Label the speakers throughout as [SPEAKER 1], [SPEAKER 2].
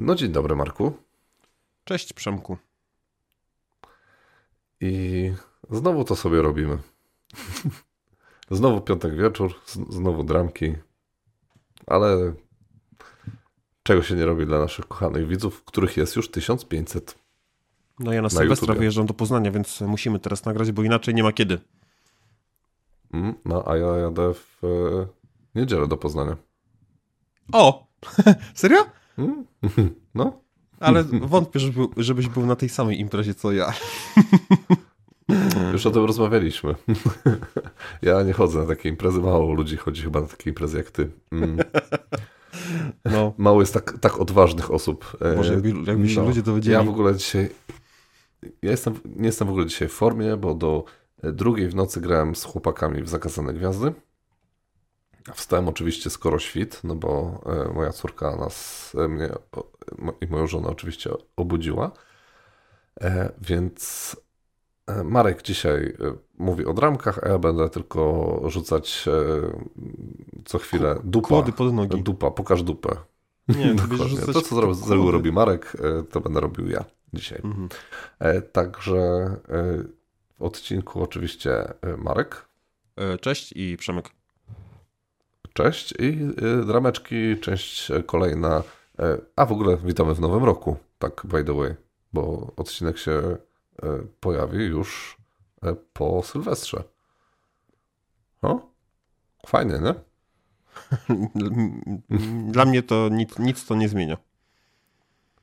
[SPEAKER 1] No dzień dobry Marku.
[SPEAKER 2] Cześć Przemku.
[SPEAKER 1] I znowu to sobie robimy. znowu piątek wieczór, znowu dramki, ale czego się nie robi dla naszych kochanych widzów, których jest już 1500.
[SPEAKER 2] No ja na, na Sylwestra YouTube. wyjeżdżam do Poznania, więc musimy teraz nagrać, bo inaczej nie ma kiedy.
[SPEAKER 1] Mm, no, a ja jadę w e, niedzielę do Poznania.
[SPEAKER 2] O! Serio?
[SPEAKER 1] No.
[SPEAKER 2] Ale wątpię, żeby, żebyś był na tej samej imprezie co ja.
[SPEAKER 1] Już o tym rozmawialiśmy. Ja nie chodzę na takie imprezy, mało ludzi chodzi chyba na takie imprezy jak ty. Mm. No. Mało jest tak, tak odważnych osób.
[SPEAKER 2] Może jakby, jakby się no. ludzie dowiedzieli.
[SPEAKER 1] Ja w ogóle dzisiaj, ja jestem, nie jestem w ogóle dzisiaj w formie, bo do drugiej w nocy grałem z chłopakami w Zakazane Gwiazdy. Wstałem oczywiście skoro świt, no bo e, moja córka nas, e, mnie i moją żonę oczywiście obudziła. E, więc Marek dzisiaj mówi o dramkach, a ja będę tylko rzucać co chwilę dupa.
[SPEAKER 2] Kłody pod nogi.
[SPEAKER 1] Dupa, pokaż dupę.
[SPEAKER 2] Nie,
[SPEAKER 1] Dokładnie. To, co z reguły robi Marek, to będę robił ja dzisiaj. Mhm. Także w odcinku oczywiście Marek.
[SPEAKER 2] Cześć i Przemek.
[SPEAKER 1] Cześć i y, drameczki, część kolejna. E, a w ogóle witamy w nowym roku, tak by the way, bo odcinek się e, pojawi już e, po Sylwestrze. O? Fajnie, nie?
[SPEAKER 2] Dla mnie to nic, nic to nie zmienia.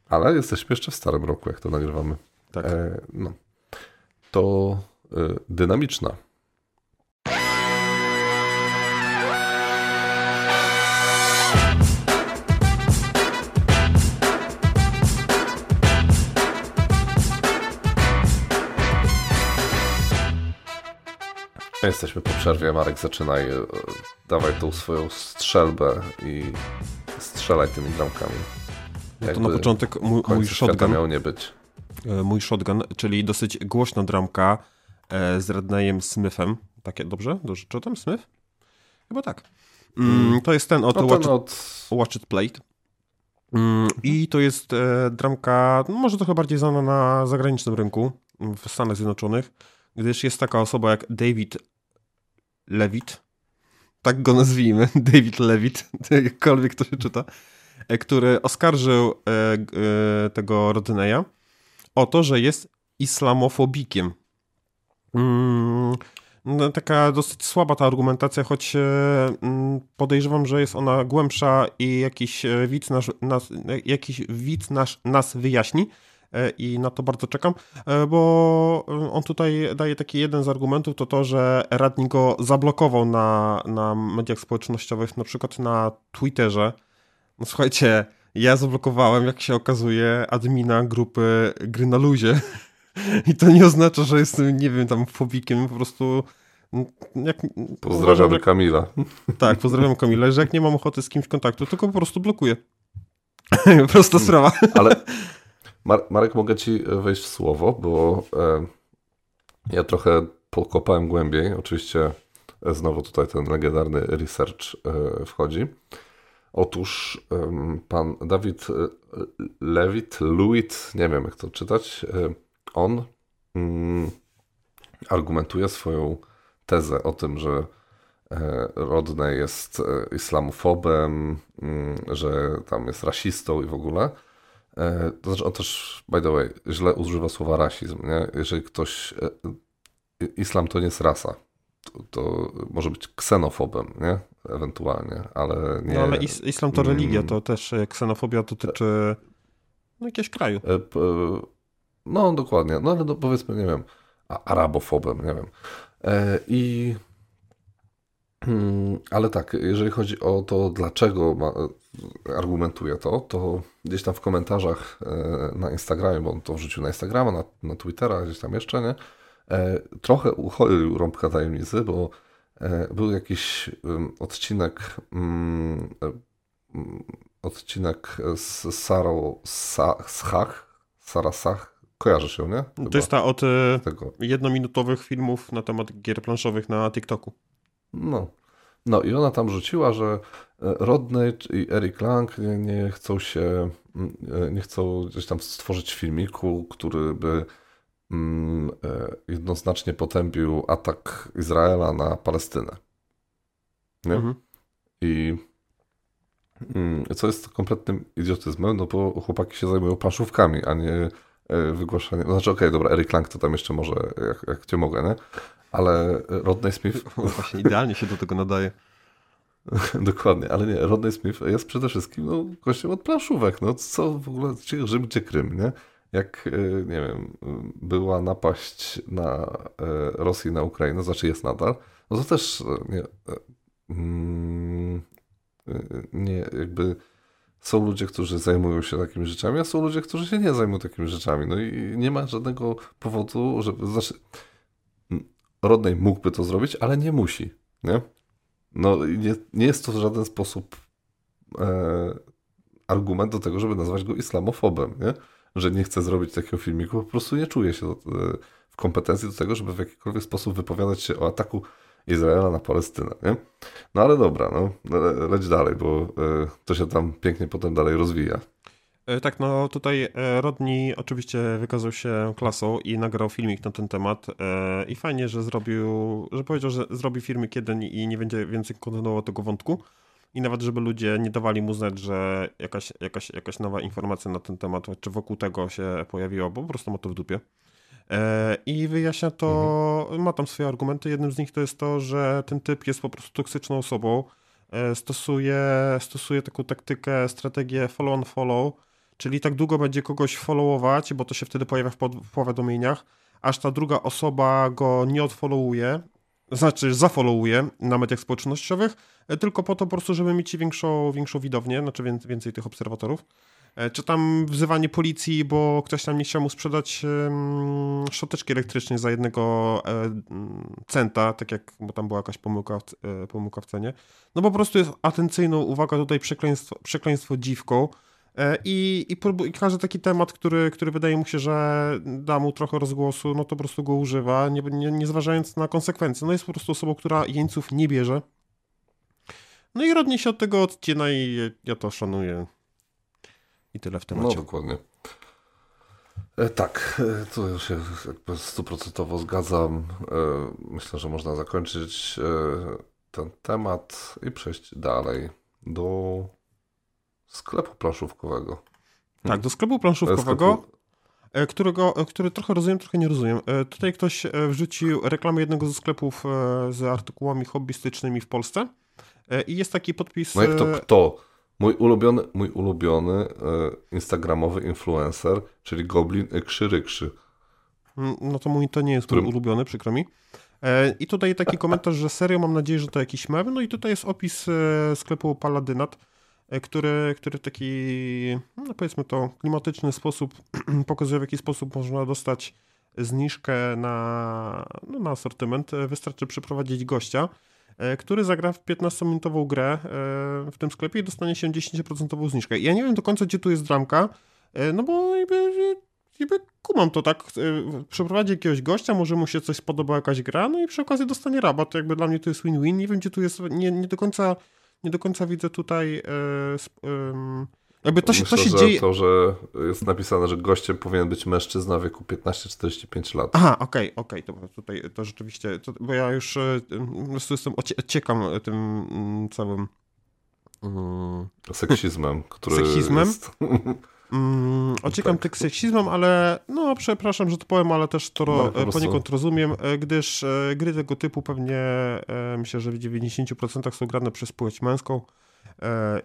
[SPEAKER 1] Ale jesteśmy jeszcze w starym roku, jak to nagrywamy.
[SPEAKER 2] Tak. E,
[SPEAKER 1] no. To y, dynamiczna Jesteśmy po przerwie, Marek, zaczynaj, e, dawaj tą swoją strzelbę i strzelaj tymi dramkami.
[SPEAKER 2] No to na początek mój, mój shotgun.
[SPEAKER 1] miał nie być.
[SPEAKER 2] E, mój shotgun, czyli dosyć głośna dramka e, z Redneyem Smithem. Takie, dobrze? Dobrze czytam? Smith? Chyba tak. Mm, mm. to jest ten od, no Watch, od... Watch It Played. Mm, I to jest dramka, no może trochę bardziej znana na zagranicznym rynku w Stanach Zjednoczonych, gdyż jest taka osoba jak David Levit, tak go nazwijmy, David Levit, jakkolwiek to się czyta, e, który oskarżył e, e, tego Rodneya o to, że jest islamofobikiem. Mm, no, taka dosyć słaba ta argumentacja, choć mm, podejrzewam, że jest ona głębsza i jakiś widz, nas, jakiś widz nasz, nas wyjaśni. E, i na to bardzo czekam, e, bo on tutaj daje taki jeden z argumentów, to to, że radnik go zablokował na, na mediach społecznościowych, na przykład na Twitterze. No słuchajcie, ja zablokowałem, jak się okazuje, admina grupy Gry na Luzie. I to nie oznacza, że jestem, nie wiem, tam fobikiem, po prostu...
[SPEAKER 1] Jak, Pozdrawiamy jak, Kamila.
[SPEAKER 2] Tak, pozdrawiam Kamila, że jak nie mam ochoty z kimś kontaktu, tylko po prostu blokuję. Prosta sprawa.
[SPEAKER 1] Ale Marek, mogę ci wejść w słowo, bo e, ja trochę pokopałem głębiej. Oczywiście e, znowu tutaj ten legendarny research e, wchodzi. Otóż e, pan Dawid e, Lewit, Lewitt, nie wiem jak to czytać, e, on mm, argumentuje swoją tezę o tym, że Rodney jest islamofobem, mm, że tam jest rasistą i w ogóle. E, to znaczy, on też, by the way, źle używa słowa rasizm. Nie? Jeżeli ktoś. E, islam to nie jest rasa. To, to może być ksenofobem, nie? Ewentualnie, ale nie.
[SPEAKER 2] No ale is islam to religia, to też e, ksenofobia dotyczy no, jakiegoś kraju.
[SPEAKER 1] No, dokładnie. No ale no, powiedzmy, nie wiem, arabofobem, nie wiem. I ale tak, jeżeli chodzi o to, dlaczego ma, argumentuje to, to gdzieś tam w komentarzach e, na Instagramie, bo on to wrzucił na Instagrama, na, na Twittera, gdzieś tam jeszcze, nie? E, trochę ucholił rąbka tajemnicy, bo e, był jakiś odcinek mm, odcinek z Sarą Schach, Sara Sach, kojarzysz ją, nie?
[SPEAKER 2] Chyba. To jest ta od tego. jednominutowych filmów na temat gier planszowych na TikToku.
[SPEAKER 1] No. No i ona tam rzuciła, że e, Rodney i Eric Lang nie, nie chcą się nie chcą gdzieś tam stworzyć filmiku, który by mm, jednoznacznie potępił atak Izraela na Palestynę. Nie? Mhm. I mm, co jest kompletnym idiotyzmem, no bo chłopaki się zajmują planszówkami, a nie wygłaszaniem. No znaczy, okej, okay, dobra, Eric Lang to tam jeszcze może, jak, jak cię mogę, nie? Ale Rodney Smith...
[SPEAKER 2] Właśnie idealnie się do tego nadaje.
[SPEAKER 1] Dokładnie, ale nie, Rodney Smith jest przede wszystkim no, gościem od planszówek. No co w ogóle, Rzym czy Krym, nie? Jak, e, nie wiem, była napaść na e, Rosję na Ukrainę, znaczy jest nadal, no to też e, nie, mm, nie jakby są ludzie, którzy zajmują się takimi rzeczami, a są ludzie, którzy się nie zajmują takimi rzeczami. No i nie ma żadnego powodu, żeby, znaczy Rodney mógłby to zrobić, ale nie musi, nie? No nie, nie jest to w żaden sposób e, argument do tego, żeby nazwać go islamofobem, nie? Że nie chce zrobić takiego filmiku, po prostu nie czuje się do, e, w kompetencji do tego, żeby w jakikolwiek sposób wypowiadać się o ataku Izraela na Palestynę, nie? No ale dobra, no, leć dalej, bo e, to się tam pięknie potem dalej rozwija.
[SPEAKER 2] E, tak, no tutaj e, Rodney oczywiście wykazał się klasą i nagrał filmik na ten temat i fajnie, że zrobił, że powiedział, że zrobi filmy kiedy i nie będzie więcej kontynuował tego wątku i nawet żeby ludzie nie dawali mu znać, że jakaś, jakaś, jakaś nowa informacja na ten temat, czy wokół tego się pojawiła, bo po prostu ma to w dupie. I wyjaśnia to, mhm. ma tam swoje argumenty. Jednym z nich to jest to, że ten typ jest po prostu toksyczną osobą. Stosuje, stosuje taką taktykę, strategię follow on follow, Czyli tak długo będzie kogoś followować, bo to się wtedy pojawia w, w powiadomieniach, aż ta druga osoba go nie odfollowuje, znaczy zafollowuje na mediach społecznościowych, e, tylko po to po prostu, żeby mieć większą, większą widownię, znaczy więcej tych obserwatorów. E, czy tam wzywanie policji, bo ktoś tam nie chciał mu sprzedać szczoteczki elektrycznej za jednego e, centa, tak jak, bo tam była jakaś pomyłka, e, pomyłka w cenie. No po prostu jest atencyjną, uwaga tutaj, przekleństwo, przekleństwo dziwką. I, i, i, każdy taki temat, który, który wydaje mu się, że da mu trochę rozgłosu, no to po prostu go używa, nie, nie, nie zważając na konsekwencje. No jest po prostu osobą, która jeńców nie bierze. No i rodnie się od tego odcina i ja to szanuję. I tyle w temacie.
[SPEAKER 1] No dokładnie. E, tak, e, to już się jakby stuprocentowo zgadzam. E, myślę, że można zakończyć ten temat i przejść dalej do sklepu planszówkowego.
[SPEAKER 2] Tak, do sklepu planszówkowego, sklepu... Którego, który trochę rozumiem, trochę nie rozumiem. Tutaj ktoś wrzucił reklamę jednego ze sklepów z artykułami hobbystycznymi w Polsce i jest taki podpis...
[SPEAKER 1] No jak to kto? Mój ulubiony, mój ulubiony instagramowy influencer, czyli Goblin Krzyrykrzy.
[SPEAKER 2] Mm, no to mój to nie jest Którym... mój ulubiony, przykro mi. I tutaj taki komentarz, że serio mam nadzieję, że to jakiś mem. No i tutaj jest opis sklepu Paladynat E, który, który w taki, no powiedzmy to, klimatyczny sposób pokazuje, w jaki sposób można dostać zniżkę na, no, na asortyment. E, wystarczy przyprowadzić gościa, e, który zagra w 15-minutową grę w tym sklepie i dostanie się 10% zniżkę. Ja nie wiem do końca, gdzie tu jest dramka, no bo jakby, jakby kumam to tak, przeprowadzi jakiegoś gościa, może mu się coś spodoba, jakaś gra, no i przy okazji dostanie rabat. Jakby dla mnie to jest win-win. Nie wiem, gdzie tu jest, nie, nie do końca nie do końca widzę tutaj. E, jakby to się, Myślę, to się
[SPEAKER 1] że
[SPEAKER 2] dzieje.
[SPEAKER 1] To, że jest napisane, że gościem powinien być mężczyzna w wieku 15-45 lat.
[SPEAKER 2] Aha, okej, okay, okej, okay. tutaj to rzeczywiście, to, bo ja już e, po prostu jestem, ociekam tym mm, całym.
[SPEAKER 1] Mm, Seksizmem, który. Seksizmem. Jest...
[SPEAKER 2] Mm, ociekam tak. seksizmem, ale no przepraszam, że to powiem, ale też to no, e, poniekąd rozumiem, e, gdyż e, gry tego typu pewnie myślę, że w 90% są grane przez płeć męską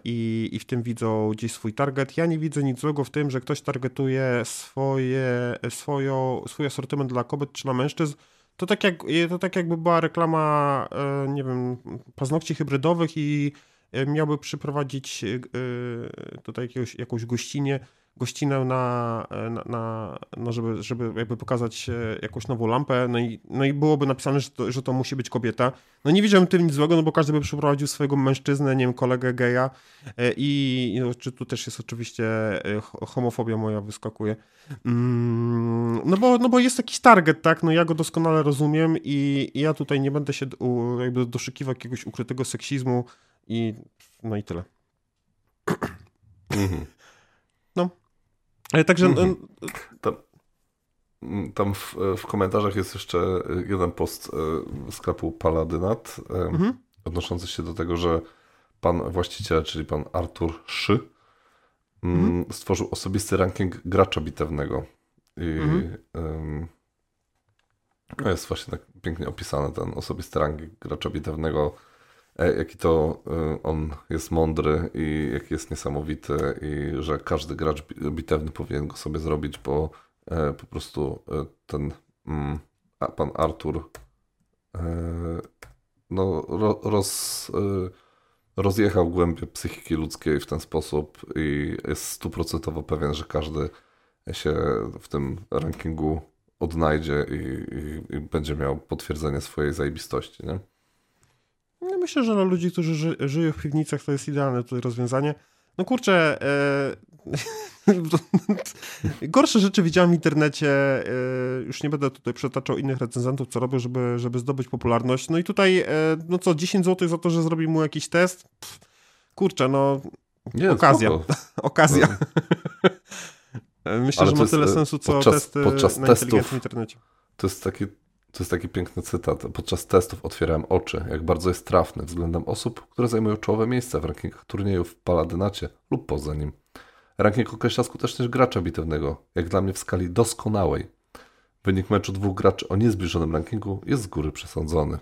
[SPEAKER 2] i, i w tym widzą gdzieś swój target. Ja nie widzę nic złego w tym, że ktoś targetuje swoje, swoją, swój asortyment dla kobiet czy dla mężczyzn. To tak, jak, to tak jakby była reklama, nie wiem, paznokci hybrydowych i miałby przyprowadzić tutaj jakiegoś, jakąś gościnie, gościnę na, na, na, no żeby, żeby jakby pokazać e, jakąś nową lampę, no i, no i byłoby napisane, że to, że to musi być kobieta. No nie widziałem tym nic złego, no bo każdy by przyprowadził swojego mężczyznę, nie wiem, kolegę geja e, i no, czy tu też jest oczywiście e, homofobia moja wyskakuje. Mm, no bo, no bo jest jakiś target, tak, no ja go doskonale rozumiem i, i ja tutaj nie będę się jakby doszukiwał jakiegoś ukrytego seksizmu i no i tyle. Mhm. Ale także... Mhm.
[SPEAKER 1] Tam, tam w, w, komentarzach jest jeszcze jeden post sklepu Paladynat mhm. odnoszący się do tego, że pan właściciel, czyli pan Artur Szy, mhm. stworzył osobisty ranking gracza bitewnego. I mhm. um, jest właśnie tak pięknie opisany ten osobisty ranking gracza bitewnego, e, jaki to e, on jest mądry i jaki jest niesamowity i że każdy gracz bitewny powinien go sobie zrobić, bo e, po prostu ten mm, pan Artur no, roz, rozjechał głębie psychiki ludzkiej w ten sposób i jest stuprocentowo pewien, że każdy się w tym rankingu odnajdzie i, i, i będzie miał potwierdzenie swojej zajebistości, nie?
[SPEAKER 2] Ja myślę, że dla ludzi, którzy ży żyją w piwnicach, to jest idealne tutaj rozwiązanie. No kurczę, e... gorsze rzeczy widziałem w internecie. E... Już nie będę tutaj przetaczał innych recenzentów, co robią, żeby, żeby zdobyć popularność. No i tutaj, e... no co, 10 zł za to, że zrobi mu jakiś test? Pff, kurczę, no. Nie, okazja. okazja. No. Myślę, Ale że ma tyle e, sensu, co podczas, testy podczas na testów, internecie.
[SPEAKER 1] To jest taki to jest taki piękny cytat. Podczas testów otwierałem oczy, jak bardzo jest trafny względem osób, które zajmują czołowe miejsca w rankingach turniejów w Paladynacie lub poza nim. Ranking określa skuteczność gracza bitewnego, jak dla mnie w skali doskonałej. Wynik meczu dwóch graczy o niezbliżonym rankingu jest z góry przesądzony.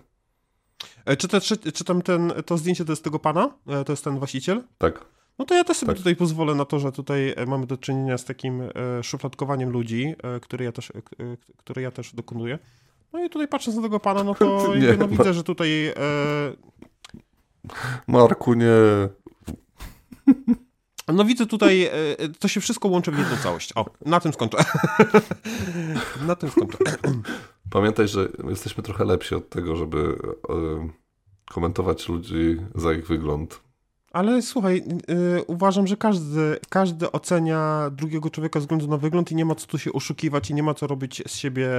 [SPEAKER 2] E, czy, te, czy, czy tam ten, to zdjęcie to jest tego pana? E, to jest ten właściciel?
[SPEAKER 1] Tak.
[SPEAKER 2] No to ja też sobie tak. tutaj pozwolę na to, że tutaj e, mamy do czynienia z takim szufladkowaniem ludzi, które ja też, które ja też dokonuję. No i tutaj patrząc na tego pana, no to nie, no, widzę, że tutaj... E...
[SPEAKER 1] Marku, nie...
[SPEAKER 2] No widzę tutaj, e, to się wszystko łączy w jedną całość. O, na tym skończę. na tym skończę.
[SPEAKER 1] Pamiętaj, że jesteśmy trochę lepsi od tego, żeby e, komentować ludzi za ich wygląd.
[SPEAKER 2] Ale słuchaj, yy, uważam, że każdy, każdy ocenia drugiego człowieka ze względu na wygląd i nie ma co tu się oszukiwać i nie ma co robić z siebie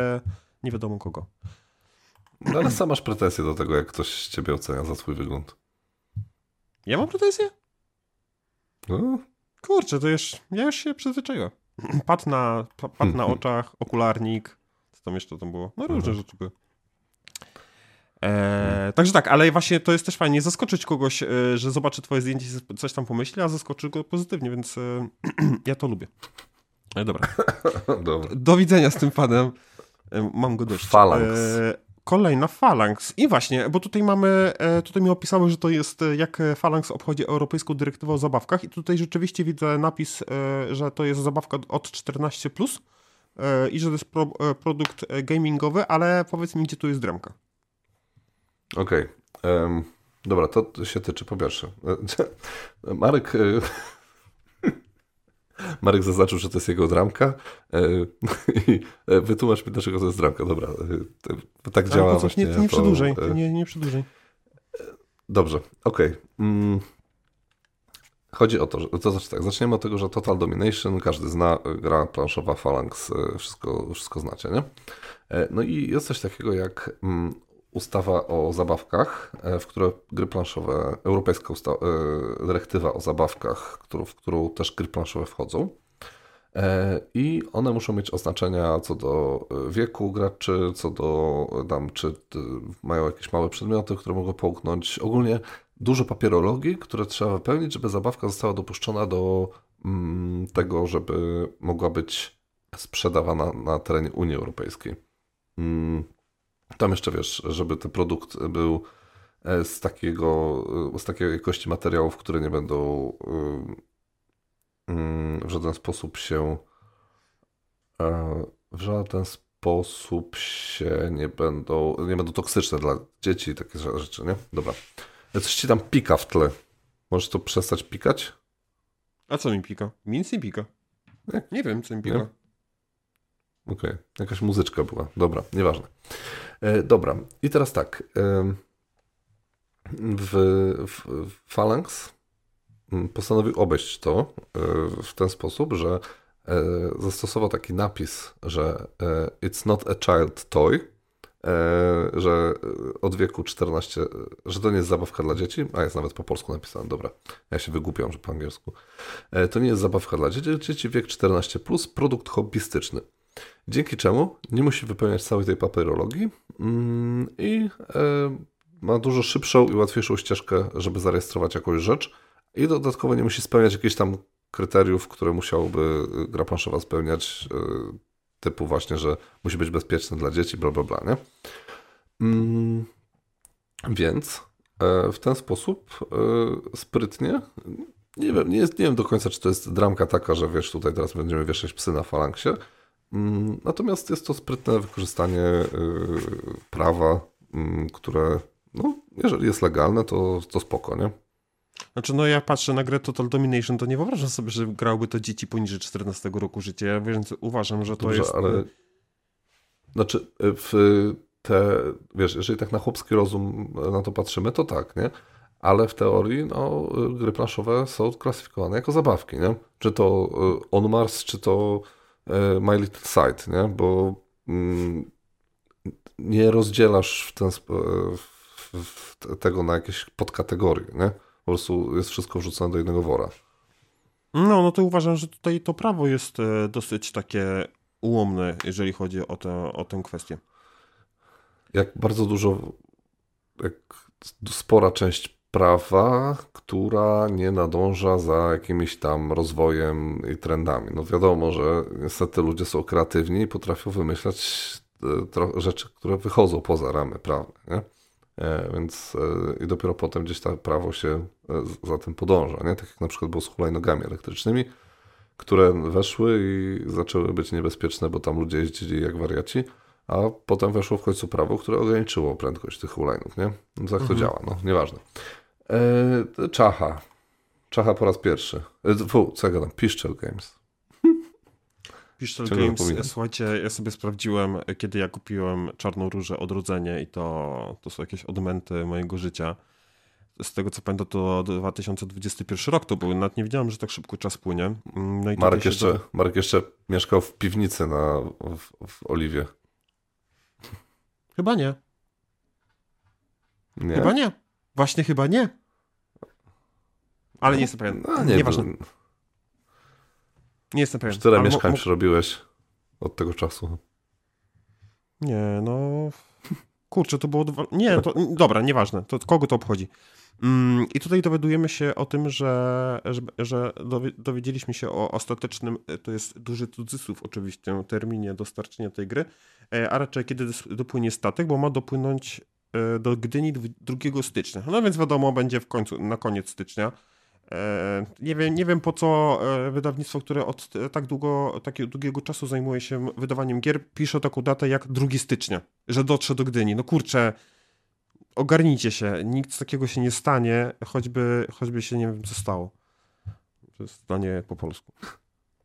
[SPEAKER 2] nie wiadomo kogo.
[SPEAKER 1] No ale sam masz pretensje do tego, jak ktoś ciebie ocenia za twój wygląd.
[SPEAKER 2] Ja mam pretensje? No. Kurczę, to już, ja już się przyzwyczaiłem. Pat na, pat na oczach, okularnik, co tam jeszcze tam było? No różne mhm. rzeczy były. Eee, także tak, ale właśnie to jest też fajnie zaskoczyć kogoś, e, że zobaczy twoje zdjęcie i coś tam pomyśli, a zaskoczy go pozytywnie, więc e, ja to lubię. E, dobra. dobra. Do widzenia z tym panem. E, mam go dość.
[SPEAKER 1] Phalanx. E,
[SPEAKER 2] kolejna Phalanx. I właśnie, bo tutaj mamy, e, tutaj mi opisało, że to jest jak Phalanx obchodzi Europejską Dyrektywę o Zabawkach i tutaj rzeczywiście widzę napis, że to jest zabawka od 14+, plus i że to jest pro, produkt gamingowy, ale powiedz mi, gdzie tu jest dremka.
[SPEAKER 1] Okej. Okay. Um, dobra, to się tyczy po pierwsze. Marek Marek zaznaczył, że to jest jego dramka e, i e, wytłumacz mi, dlaczego to jest dramka. Dobra, e, tak działa
[SPEAKER 2] Ale
[SPEAKER 1] właśnie.
[SPEAKER 2] Nie, nie przedłużaj, nie, nie przedłużaj.
[SPEAKER 1] Dobrze, okej. Okay. Mm. Chodzi o to, że to znaczy tak, zaczniemy od tego, że Total Domination, każdy zna, gra planszowa Phalanx, wszystko, wszystko znacie, nie? No i jest coś takiego jak mm, ustawa o zabawkach, e, w której gry planszowe, europejska usta- e, dyrektywa o zabawkach, w którą też gry planszowe wchodzą. E, I one muszą mieć oznaczenia co do wieku graczy, co do tam, czy mają jakieś małe przedmioty, które mogą połknąć. Ogólnie dużo papierologii, które trzeba wypełnić, żeby zabawka została dopuszczona do mm, tego, żeby mogła być sprzedawana na terenie Unii Europejskiej. Tam jeszcze wiesz, żeby ten produkt był e, z takiego, e, z takiej jakości materiałów, które nie będą e, mm, w żaden sposób się w żaden sposób się nie będą, nie będą toksyczne dla dzieci i takie rzeczy, nie? Dobra. Coś ci tam pika w tle. Możesz to przestać pikać?
[SPEAKER 2] A co mi pika? Mi nic nie pika. Nie, nie wiem, co mi pika.
[SPEAKER 1] Okej, okay. jakaś muzyczka była. Dobra, nieważne. E, dobra, i teraz tak. E, w, w, Phalanx mm, postanowił obejść to e, w ten sposób, że zastosował taki napis, że it's not a child toy, e, że od wieku 14, że to nie jest zabawka dla dzieci, a jest nawet po polsku napisane, dobra, ja się wygłupiam, że po angielsku. E, to nie jest zabawka dla dzieci, dzieci wiek 14+, plus, produkt hobbystyczny. Dzięki czemu nie musi wypełniać całej tej papierologii mm, i e, ma dużo szybszą i łatwiejszą ścieżkę, żeby zarejestrować jakąś rzecz i dodatkowo nie musi spełniać jakichś tam kryteriów, które musiałoby gra planszowa spełniać, e, typu właśnie, że musi być bezpieczny dla dzieci, bla bla bla, nie? Mm, więc e, w ten sposób sprytnie, nie wiem, nie, jest, nie wiem do końca, czy to jest dramka taka, że wiesz, tutaj teraz będziemy wieszać psy na falangsie, natomiast jest to sprytne wykorzystanie y, prawa, mm, które, no, jeżeli jest legalne, to, to spoko, nie?
[SPEAKER 2] Znaczy, no ja patrzę na grę Total Domination, to nie wyobrażam sobie, że grałby to dzieci poniżej 14 roku życia, więc uważam, że to Dobrze, jest... ale...
[SPEAKER 1] Znaczy, y, w te, wiesz, jeżeli tak na chłopski rozum na to patrzymy, to tak, nie? Ale w teorii, no, gry planszowe są klasyfikowane jako zabawki, nie? Czy to y, On Mars, czy to My Little Sight, nie? bo mm, nie rozdzielasz w ten, e, w, w tego na jakieś podkategorie. Nie? Po prostu jest wszystko wrzucone do jednego wora.
[SPEAKER 2] No, no to uważam, że tutaj to prawo jest e, dosyć takie ułomne, jeżeli chodzi o, te, o tę kwestię.
[SPEAKER 1] Jak bardzo dużo, jak spora część prawa, która nie nadąża za jakimś tam rozwojem i trendami. No wiadomo, że niestety ludzie są kreatywni i potrafią wymyślać e, rzeczy, które wychodzą poza ramy prawne. Nie? E, więc e, i dopiero potem gdzieś to prawo się za tym podąża. Nie? Tak jak na przykład było z hulajnogami elektrycznymi, które weszły i zaczęły być niebezpieczne, bo tam ludzie jeździli jak wariaci, a potem weszło w końcu prawo, które ograniczyło prędkość tych hulajnów, nie? No, tak to mhm. działa, no, nieważne. E, Czacha. Czacha po raz pierwszy. E, fu, co ja gadam? Piszczel Games.
[SPEAKER 2] Piszczel Games, słuchajcie, ja sobie sprawdziłem, kiedy ja kupiłem Czarną Różę Odrodzenie i to, to są jakieś odmęty mojego życia. Z tego co pamiętam, to 2021 rok to był. Nawet nie wiedziałem, że tak szybko czas płynie.
[SPEAKER 1] No Marek, jeszcze. Marek jeszcze mieszkał w piwnicy na, w, w Oliwie.
[SPEAKER 2] Chyba nie. nie. Chyba nie. Właśnie chyba nie. Ale nie jestem pewien. No, nie, Nieważne. To... Nie jestem pewien.
[SPEAKER 1] Tyle mieszkań przerobiłeś od tego czasu.
[SPEAKER 2] Nie, no... Kurczę, to było... Dwa... Nie, to... Dobra, nieważne. To kogo to obchodzi? Mm, I tutaj dowiadujemy się o tym, że, że, że dowiedzieliśmy się o ostatecznym, e, to jest duży cudzysłów oczywiście, terminie dostarczenia tej gry, e, a raczej kiedy dopłynie statek, bo ma dopłynąć e, do Gdyni 2 stycznia. No więc wiadomo, będzie w końcu, na koniec stycznia. E, nie wiem, nie wiem po co e, wydawnictwo, które od tak długo, takiego długiego czasu zajmuje się wydawaniem gier, pisze taką datę jak 2 stycznia, że dotrze do Gdyni. No kurczę, ogarnijcie się, nic takiego się nie stanie, choćby, choćby się nie wiem co stało. To jest zdanie po polsku.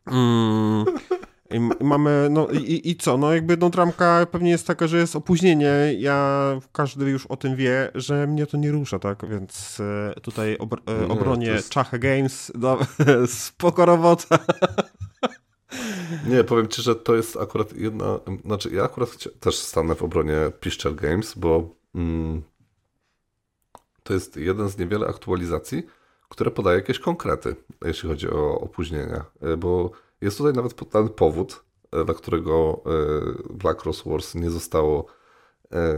[SPEAKER 2] Mm. I mamy, no i, i co, no jakby no dramka pewnie jest taka, że jest opóźnienie, ja, każdy już o tym wie, że mnie to nie rusza, tak, więc e, tutaj obr e, obronię jest... Czacha Games, no, spoko robota.
[SPEAKER 1] Nie, powiem ci, że to jest akurat jedna, znaczy ja akurat też stanę w obronie Piszczel Games, bo mm, to jest jeden z niewiele aktualizacji, które podaje jakieś konkrety, jeśli chodzi o opóźnienia, e, bo jest tutaj nawet podany powód, e, dla którego e, Black Rose Wars nie zostało, e,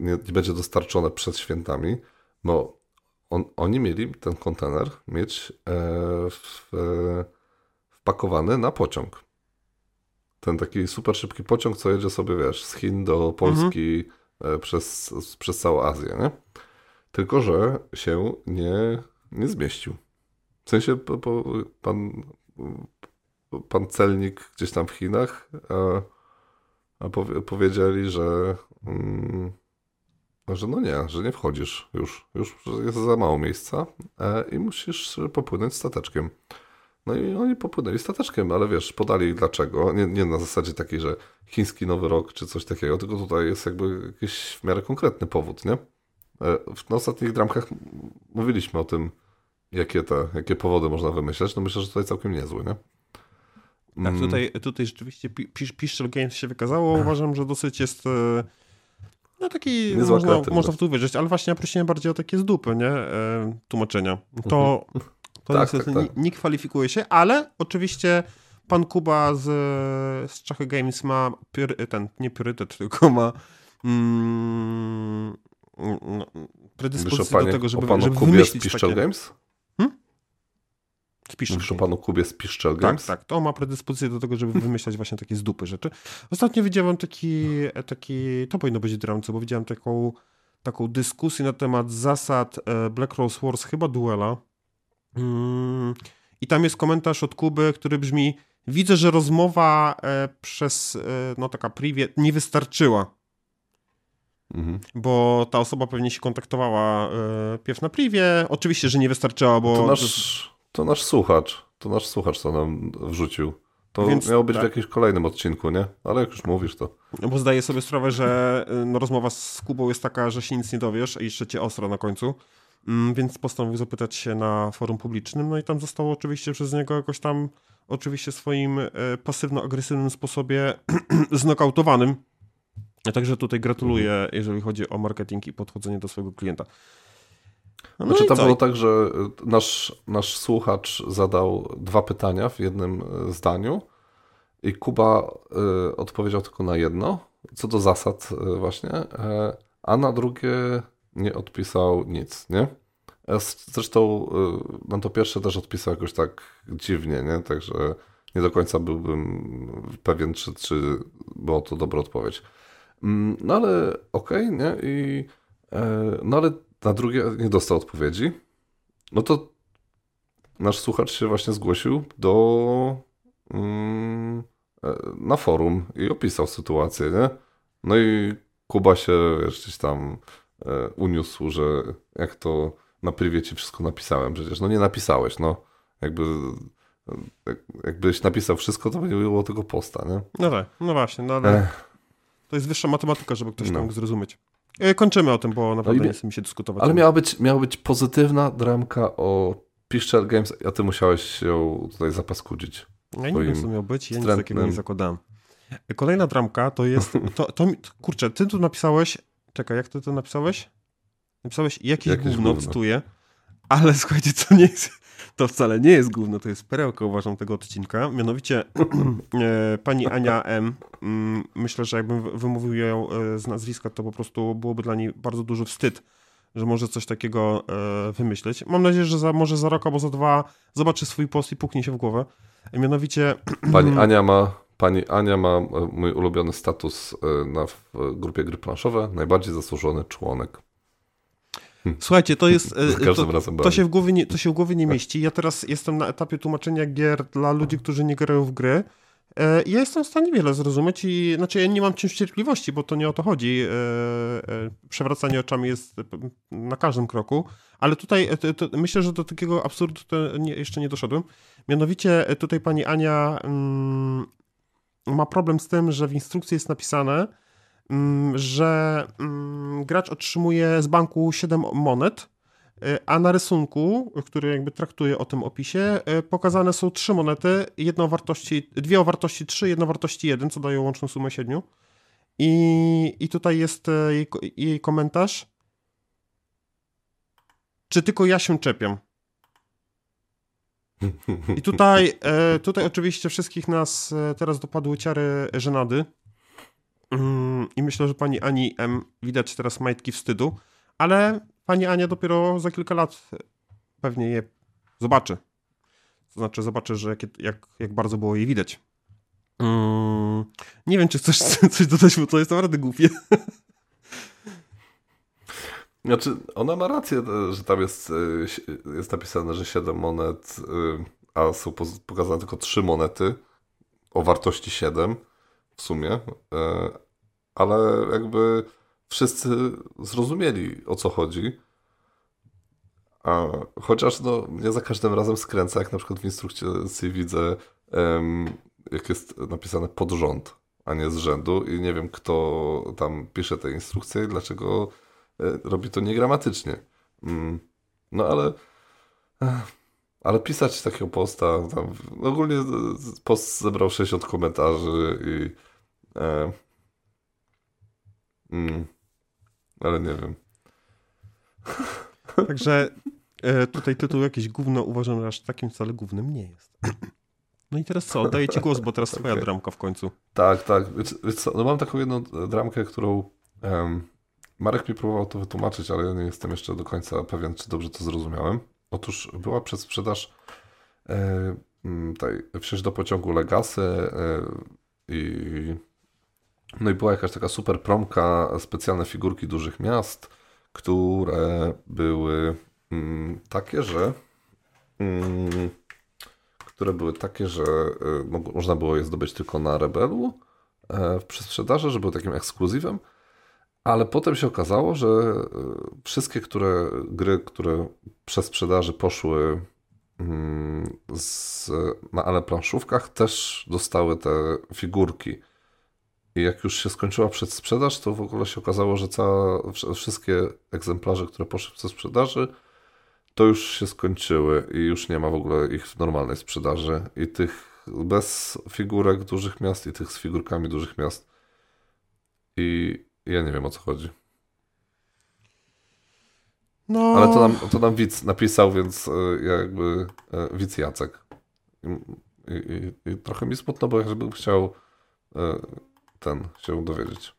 [SPEAKER 1] nie, nie będzie dostarczone przed świętami, bo on, oni mieli ten kontener mieć w, wpakowany na pociąg. Ten taki super szybki pociąg, co jedzie sobie, wiesz, z Chin do Polski mhm. przez, przez całą Azję, nie? Tylko, że się nie, nie zmieścił. W sensie po, po, pan pan celnik gdzieś tam w Chinach, a, a powie, powiedzieli, że, mm, że no nie, że nie wchodzisz już, już jest za mało miejsca e, i musisz popłynąć stateczkiem. No i oni popłynęli stateczkiem, ale wiesz, podali dlaczego. Nie, nie na zasadzie takiej, że chiński Nowy Rok czy coś takiego, tylko tutaj jest jakby jakiś w miarę konkretny powód, nie? E, w, ostatnich dramkach mówiliśmy o tym, jakie, te, jakie powody można wymyśleć, no myślę, że tutaj całkiem niezły, nie?
[SPEAKER 2] Tak, mm. tutaj, tutaj rzeczywiście Piszczel Games się wykazało. Uważam, że dosyć jest e, no taki, można, można w to uwierzyć, ale właśnie ja prosiłem bardziej o takie z dupy, nie? E, tłumaczenia. To, mhm. to tak, niestety tak, tak. Nie, kwalifikuje się, ale oczywiście pan Kuba z, z Czachy Games ma ten, nie priorytet, tylko ma mm, no, predyspozycję do tego, żeby, o panu żeby Kubie wymyślić
[SPEAKER 1] z takie... Games? Mówisz o panu Kubie z Piszczel
[SPEAKER 2] tak,
[SPEAKER 1] Games?
[SPEAKER 2] Tak, tak. To ma predyspozycję do tego, żeby wymyślać właśnie takie z dupy rzeczy. Ostatnio widziałem taki, taki to powinno być dramce, bo widziałem taką, taką dyskusję na temat zasad e, Black Rose Wars, chyba duela. Mm, I tam jest komentarz od Kuby, który brzmi widzę, że rozmowa e, przez, e, no taka privie, nie wystarczyła. Mhm. Bo ta osoba pewnie się kontaktowała e, pierw na privie. Oczywiście, że nie wystarczyła, bo...
[SPEAKER 1] To nasz, to nasz słuchacz. To nasz słuchacz, co nam wrzucił. To Więc, miało być tak. w jakimś kolejnym odcinku, nie? Ale jak już mówisz, to...
[SPEAKER 2] No bo zdaję sobie sprawę, że no, rozmowa z Kubą jest taka, że się nic nie dowiesz i jeszcze cię ostro na końcu. Mm, więc postanowił zapytać się na forum publicznym, no i tam zostało oczywiście przez niego jakoś tam oczywiście swoim e, pasywno-agresywnym sposobie znokautowanym. Także tutaj gratuluję, jeżeli chodzi o marketing i podchodzenie do swojego klienta.
[SPEAKER 1] No znaczy, tam było tak, że nasz, nasz słuchacz zadał dwa pytania w jednym e, zdaniu i Kuba y, odpowiedział tylko na jedno, co do zasad y, właśnie, y, a na drugie nie odpisał nic, nie? Zresztą na to pierwsze też odpisał jakoś tak dziwnie, nie? Także nie do końca byłbym pewien, czy, czy była to dobra odpowiedź. Mm, no ale okej, okay, nie? I, e, no ale na drugie nie dostał odpowiedzi. No to nasz słuchacz się właśnie zgłosił do mm, e, na forum i opisał sytuację, nie? No i Kuba się wiesz, gdzieś tam e, uniósł, że jak to na privie ci wszystko napisałem przecież. No nie napisałeś, no. Jakby jakbyś napisał wszystko, to by nie było tego posta, nie?
[SPEAKER 2] No tak, no właśnie, no ale Ech. to jest wyższa matematyka, żeby ktoś no. to mógł zrozumieć. E, kończymy o tym, bo naprawdę no nie chcę mi się dyskutować.
[SPEAKER 1] Ale miała być, miała być pozytywna dramka o Piszczel Games, a ty musiałeś ją tutaj zapaskudzić.
[SPEAKER 2] Ja nie wiem, co miał być, ja nic takiego nie zakładałem. Kolejna dramka to jest, to, to, kurczę, ty tu napisałeś, czekaj, jak ty to napisałeś? Napisałeś jakieś, jakieś gówno, gówno, cytuję, ale słuchajcie, to nie jest, to wcale nie jest gówno, to jest perełka, uważam, tego odcinka. Mianowicie e, pani Ania M. Mm, myślę, że jakbym wymówił ją e, z nazwiska, to po prostu byłoby dla niej bardzo duży wstyd, że może coś takiego e, wymyśleć. Mam nadzieję, że za, może za rok albo za dwa zobaczy swój post i puknie się w głowę. Mianowicie...
[SPEAKER 1] Pani Ania ma Pani Ania ma mój ulubiony status na grupie gry planszowe, najbardziej zasłużony członek.
[SPEAKER 2] Słuchajcie, to jest. E, to, to, się w głowie nie, to się w głowie nie mieści. Ja teraz jestem na etapie tłumaczenia gier dla ludzi, którzy nie grają w gry. E, ja jestem w stanie wiele zrozumieć i znaczy ja nie mam czymś cierpliwości, bo to nie o to chodzi. E, przewracanie oczami jest na każdym kroku, ale tutaj to, to myślę, że do takiego absurdu nie, jeszcze nie doszedłem. Mianowicie tutaj pani Ania mm, ma problem z tym, że w instrukcji jest napisane, że mm, gracz otrzymuje z banku 7 monet, y, a na rysunku, który jakby traktuje o tym opisie, y, pokazane są trzy monety, jedna o wartości, dwie o wartości 3, jedna o wartości 1, co daje łączną sumę 7. I, i tutaj jest y, jej, jej komentarz. Czy tylko ja się czepiam? I tutaj, tutaj oczywiście wszystkich nas teraz dopadły ciary żenady, Mm, I myślę, że pani Ani M widać teraz majtki wstydu, ale pani Ania dopiero za kilka lat pewnie je zobaczy. To znaczy zobaczy, że jak, jak, jak bardzo było jej widać. Mm, nie wiem, czy chcesz coś dodać, bo to jest naprawdę głupie.
[SPEAKER 1] Znaczy, ona ma rację, że tam jest, e, jest napisane, że 7 monet, e, a są pokazane tylko 3 monety o wartości 7 w sumie, e, ale jakby wszyscy zrozumieli o co chodzi. A, chociaż no, mnie za każdym razem skręca, jak na przykład w instrukcji widzę, jak jest napisane pod rząd, a nie z rzędu i nie wiem, kto tam pisze te instrukcje i dlaczego e, robi to niegramatycznie. Mm, no ale Ale pisać takiego posta, tam, ogólnie post zebrał 60 komentarzy i e, mm, ale nie wiem.
[SPEAKER 2] Także e, tutaj tytuł jakieś gówno uważam, że aż takim wcale głównym nie jest. No i teraz co? Oddaję ci głos, bo teraz twoja okay. dramka w końcu.
[SPEAKER 1] Tak, tak. Wiesz, wiesz co? No mam taką jedną dramkę, którą um, Marek mi próbował to wytłumaczyć, ale ja nie jestem jeszcze do końca pewien, czy dobrze to zrozumiałem. Otóż była przedsprzedaż e, tutaj wsiąść do pociągu Legasy e, i no i była jakaś taka super promka, specjalne figurki dużych miast, które były mm, takie, że mm, które były takie, że y, można było je zdobyć tylko na Rebelu e, w sprzedaży, że był takim ekskluzywem, ale potem się okazało, że y, wszystkie które, gry, które przez sprzedaży poszły mm, z, na ale planszówkach też dostały te figurki. I jak już się skończyła przedsprzedaż, to w ogóle się okazało, że cała, wszystkie egzemplarze, które poszły przez sprzedaży, to już się skończyły i już nie ma w ogóle ich w normalnej sprzedaży. I tych bez figurek dużych miast i tych z figurkami dużych miast. I ja nie wiem o co chodzi. No. Ale to nam, to nam widz napisał, więc e, ja jakby e, widz Jacek. I, i, i trochę mi smutno, bo ja bym chciał e, ten się dowiedzieć.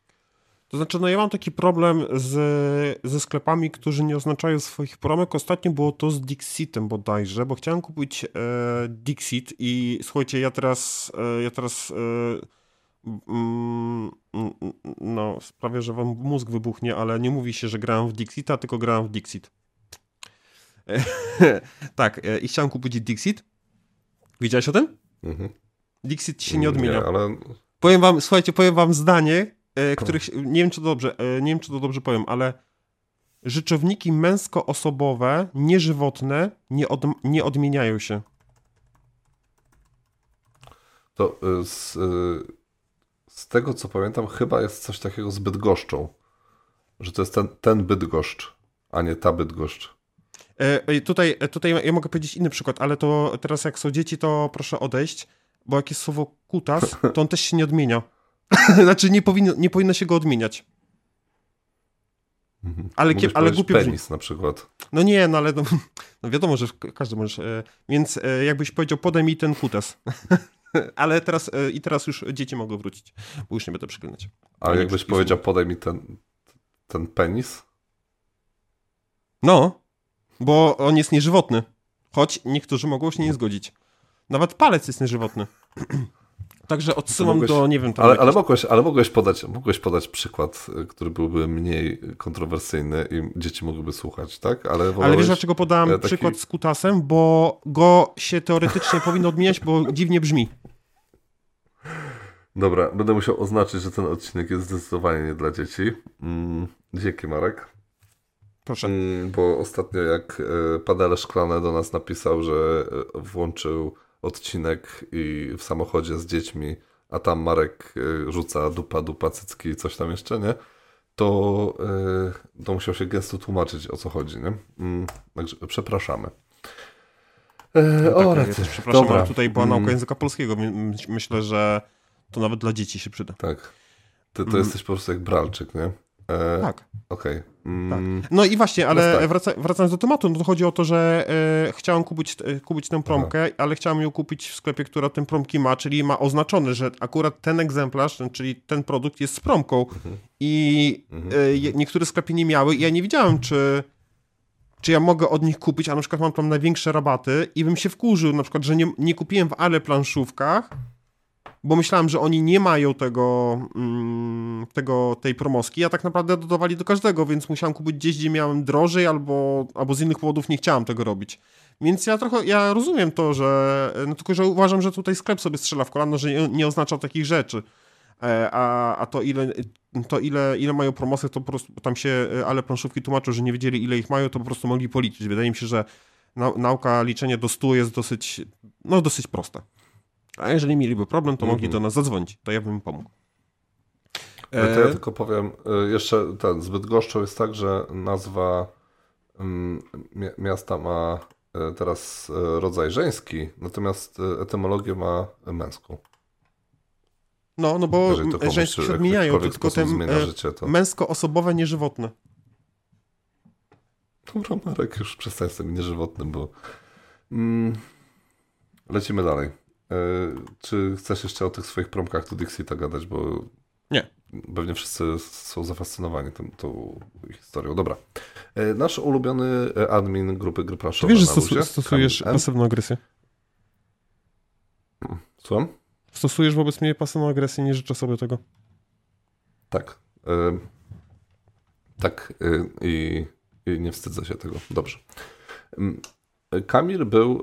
[SPEAKER 2] To znaczy, no ja mam taki problem z, ze sklepami, którzy nie oznaczają swoich promek. Ostatnio było to z Dixitem bodajże, bo chciałem kupić e, Dixit i słuchajcie, ja teraz e, ja teraz e, mm, no sprawię, że wam mózg wybuchnie, ale nie mówi się, że grałem w Dixita, tylko grałem w Dixit. tak, e, i chciałem kupić Dixit. Widziałeś o tym? Mhm. Dixit się nie odmienia. Nie, ale... Powiem wam, słuchajcie, powiem wam zdanie, E, których nie wiem, czy to dobrze, e, nie wiem, czy to dobrze powiem, ale rzeczowniki męsko-osobowe, nieżywotne, nie, od, nie odmieniają się.
[SPEAKER 1] To e, z, z tego, co pamiętam, chyba jest coś takiego z Bydgoszczą. Że to jest ten, ten Bydgoszcz, a nie ta Bydgoszcz.
[SPEAKER 2] Tutaj, tutaj ja mogę powiedzieć inny przykład, ale to teraz jak są dzieci, to proszę odejść, bo jak jest słowo kutas, to on też się nie odmienia. znaczy nie powinno, nie powinno się go odmieniać.
[SPEAKER 1] Mhm. Ale, kie, ale głupio penis na przykład.
[SPEAKER 2] No nie, no ale no, no wiadomo, że każdy może. E, więc e, jakbyś powiedział, podaj mi ten kutas. ale teraz e, i teraz już dzieci mogą wrócić, bo już nie będę przeklinać.
[SPEAKER 1] A jakbyś powiedział, podaj mi ten, ten penis?
[SPEAKER 2] No, bo on jest nieżywotny. Choć niektórzy mogą się nie zgodzić. Nawet palec jest nieżywotny. Także odsyłam mogłeś, do, nie wiem...
[SPEAKER 1] Ale, jakieś... ale, mogłeś, ale mogłeś, podać, mogłeś podać przykład, y, który byłby mniej kontrowersyjny i dzieci mogłyby słuchać, tak?
[SPEAKER 2] Ale, ale wiesz dlaczego podałem e, taki... przykład z kutasem? Bo go się teoretycznie powinno odmieniać, bo dziwnie brzmi.
[SPEAKER 1] Dobra, będę musiał oznaczyć, że ten odcinek jest zdecydowanie nie dla dzieci. Mm, dzięki Marek.
[SPEAKER 2] Proszę. Mm,
[SPEAKER 1] bo ostatnio jak e, Padele Szklane do nas napisał, że e, włączył odcinek i w samochodzie z dziećmi, a tam Marek y, rzuca dupa, dupa, cycki i coś tam jeszcze, nie? To, yy, to musiał się gestu tłumaczyć, o co chodzi, nie? Mm, także przepraszamy.
[SPEAKER 2] E, no tak, o, ja też przepraszam, Dobra. ale tutaj była nauka mm. języka polskiego. Myślę, że to nawet dla dzieci się przyda.
[SPEAKER 1] Tak. Ty to mm. jesteś po prostu jak Bralczyk, nie?
[SPEAKER 2] E, tak.
[SPEAKER 1] Okej. Okay.
[SPEAKER 2] Mm. Tak. No i właśnie, ale tak. wraca, wracając do tematu, no to chodzi o to, że e, chciałem kupić, e, kupić tę promkę, Aha. ale chciałem ją kupić w sklepie, która tę promki ma, czyli ma oznaczone, że akurat ten egzemplarz, czyli ten produkt jest z promką mhm. i mhm. E, niektóre sklepy nie miały i ja nie wiedziałem, czy czy ja mogę od nich kupić, a na przykład mam tam największe rabaty i bym się wkurzył, na przykład, że nie, nie kupiłem w ale planszówkach, bo myślałem, że oni nie mają tego, mm, tego tej promoski, a tak naprawdę dodawali do każdego, więc musiałem kupić gdzieś, gdzie miałem drożej, albo, albo z innych powodów nie chciałem tego robić. Więc ja trochę, ja rozumiem to, że, no tylko, że uważam, że tutaj sklep sobie strzela w kolano, że nie, nie oznacza takich rzeczy. E, a, a to ile, to ile, ile mają promosy, to po prostu tam się, e, ale planszówki tłumaczą, że nie wiedzieli ile ich mają, to po prostu mogli policzyć. Wydaje mi się, że nauka liczenia do 100 jest dosyć, no dosyć prosta. A jeżeli mieliby problem, to mogli mhm. do nas zadzwonić, to ja bym im pomógł.
[SPEAKER 1] To ja e, tylko powiem, e, jeszcze ten, zbyt goszczą jest tak, że nazwa mm, miasta ma teraz rodzaj żeński, natomiast etymologię ma męską.
[SPEAKER 2] No, no bo żeńskie się odmieniają, tylko te życie, to... męsko-osobowe, nieżywotne.
[SPEAKER 1] Dobra, Marek, już przestań z tym nieżywotnym, bo... Mm, lecimy dalej. Czy chcesz jeszcze o tych swoich promkach do Dixita gadać, bo...
[SPEAKER 2] Nie.
[SPEAKER 1] Pewnie wszyscy są zafascynowani tą, tą historią. Dobra. E, nasz ulubiony admin grupy gry planszowe.
[SPEAKER 2] Wiesz, że stosu stosujesz pasywną agresję?
[SPEAKER 1] Słucham?
[SPEAKER 2] Stosujesz wobec mnie pasywną agresję, nie życzę sobie tego.
[SPEAKER 1] Tak. E, tak e, i, i, nie wstydzę się tego. Dobrze. Kamil był,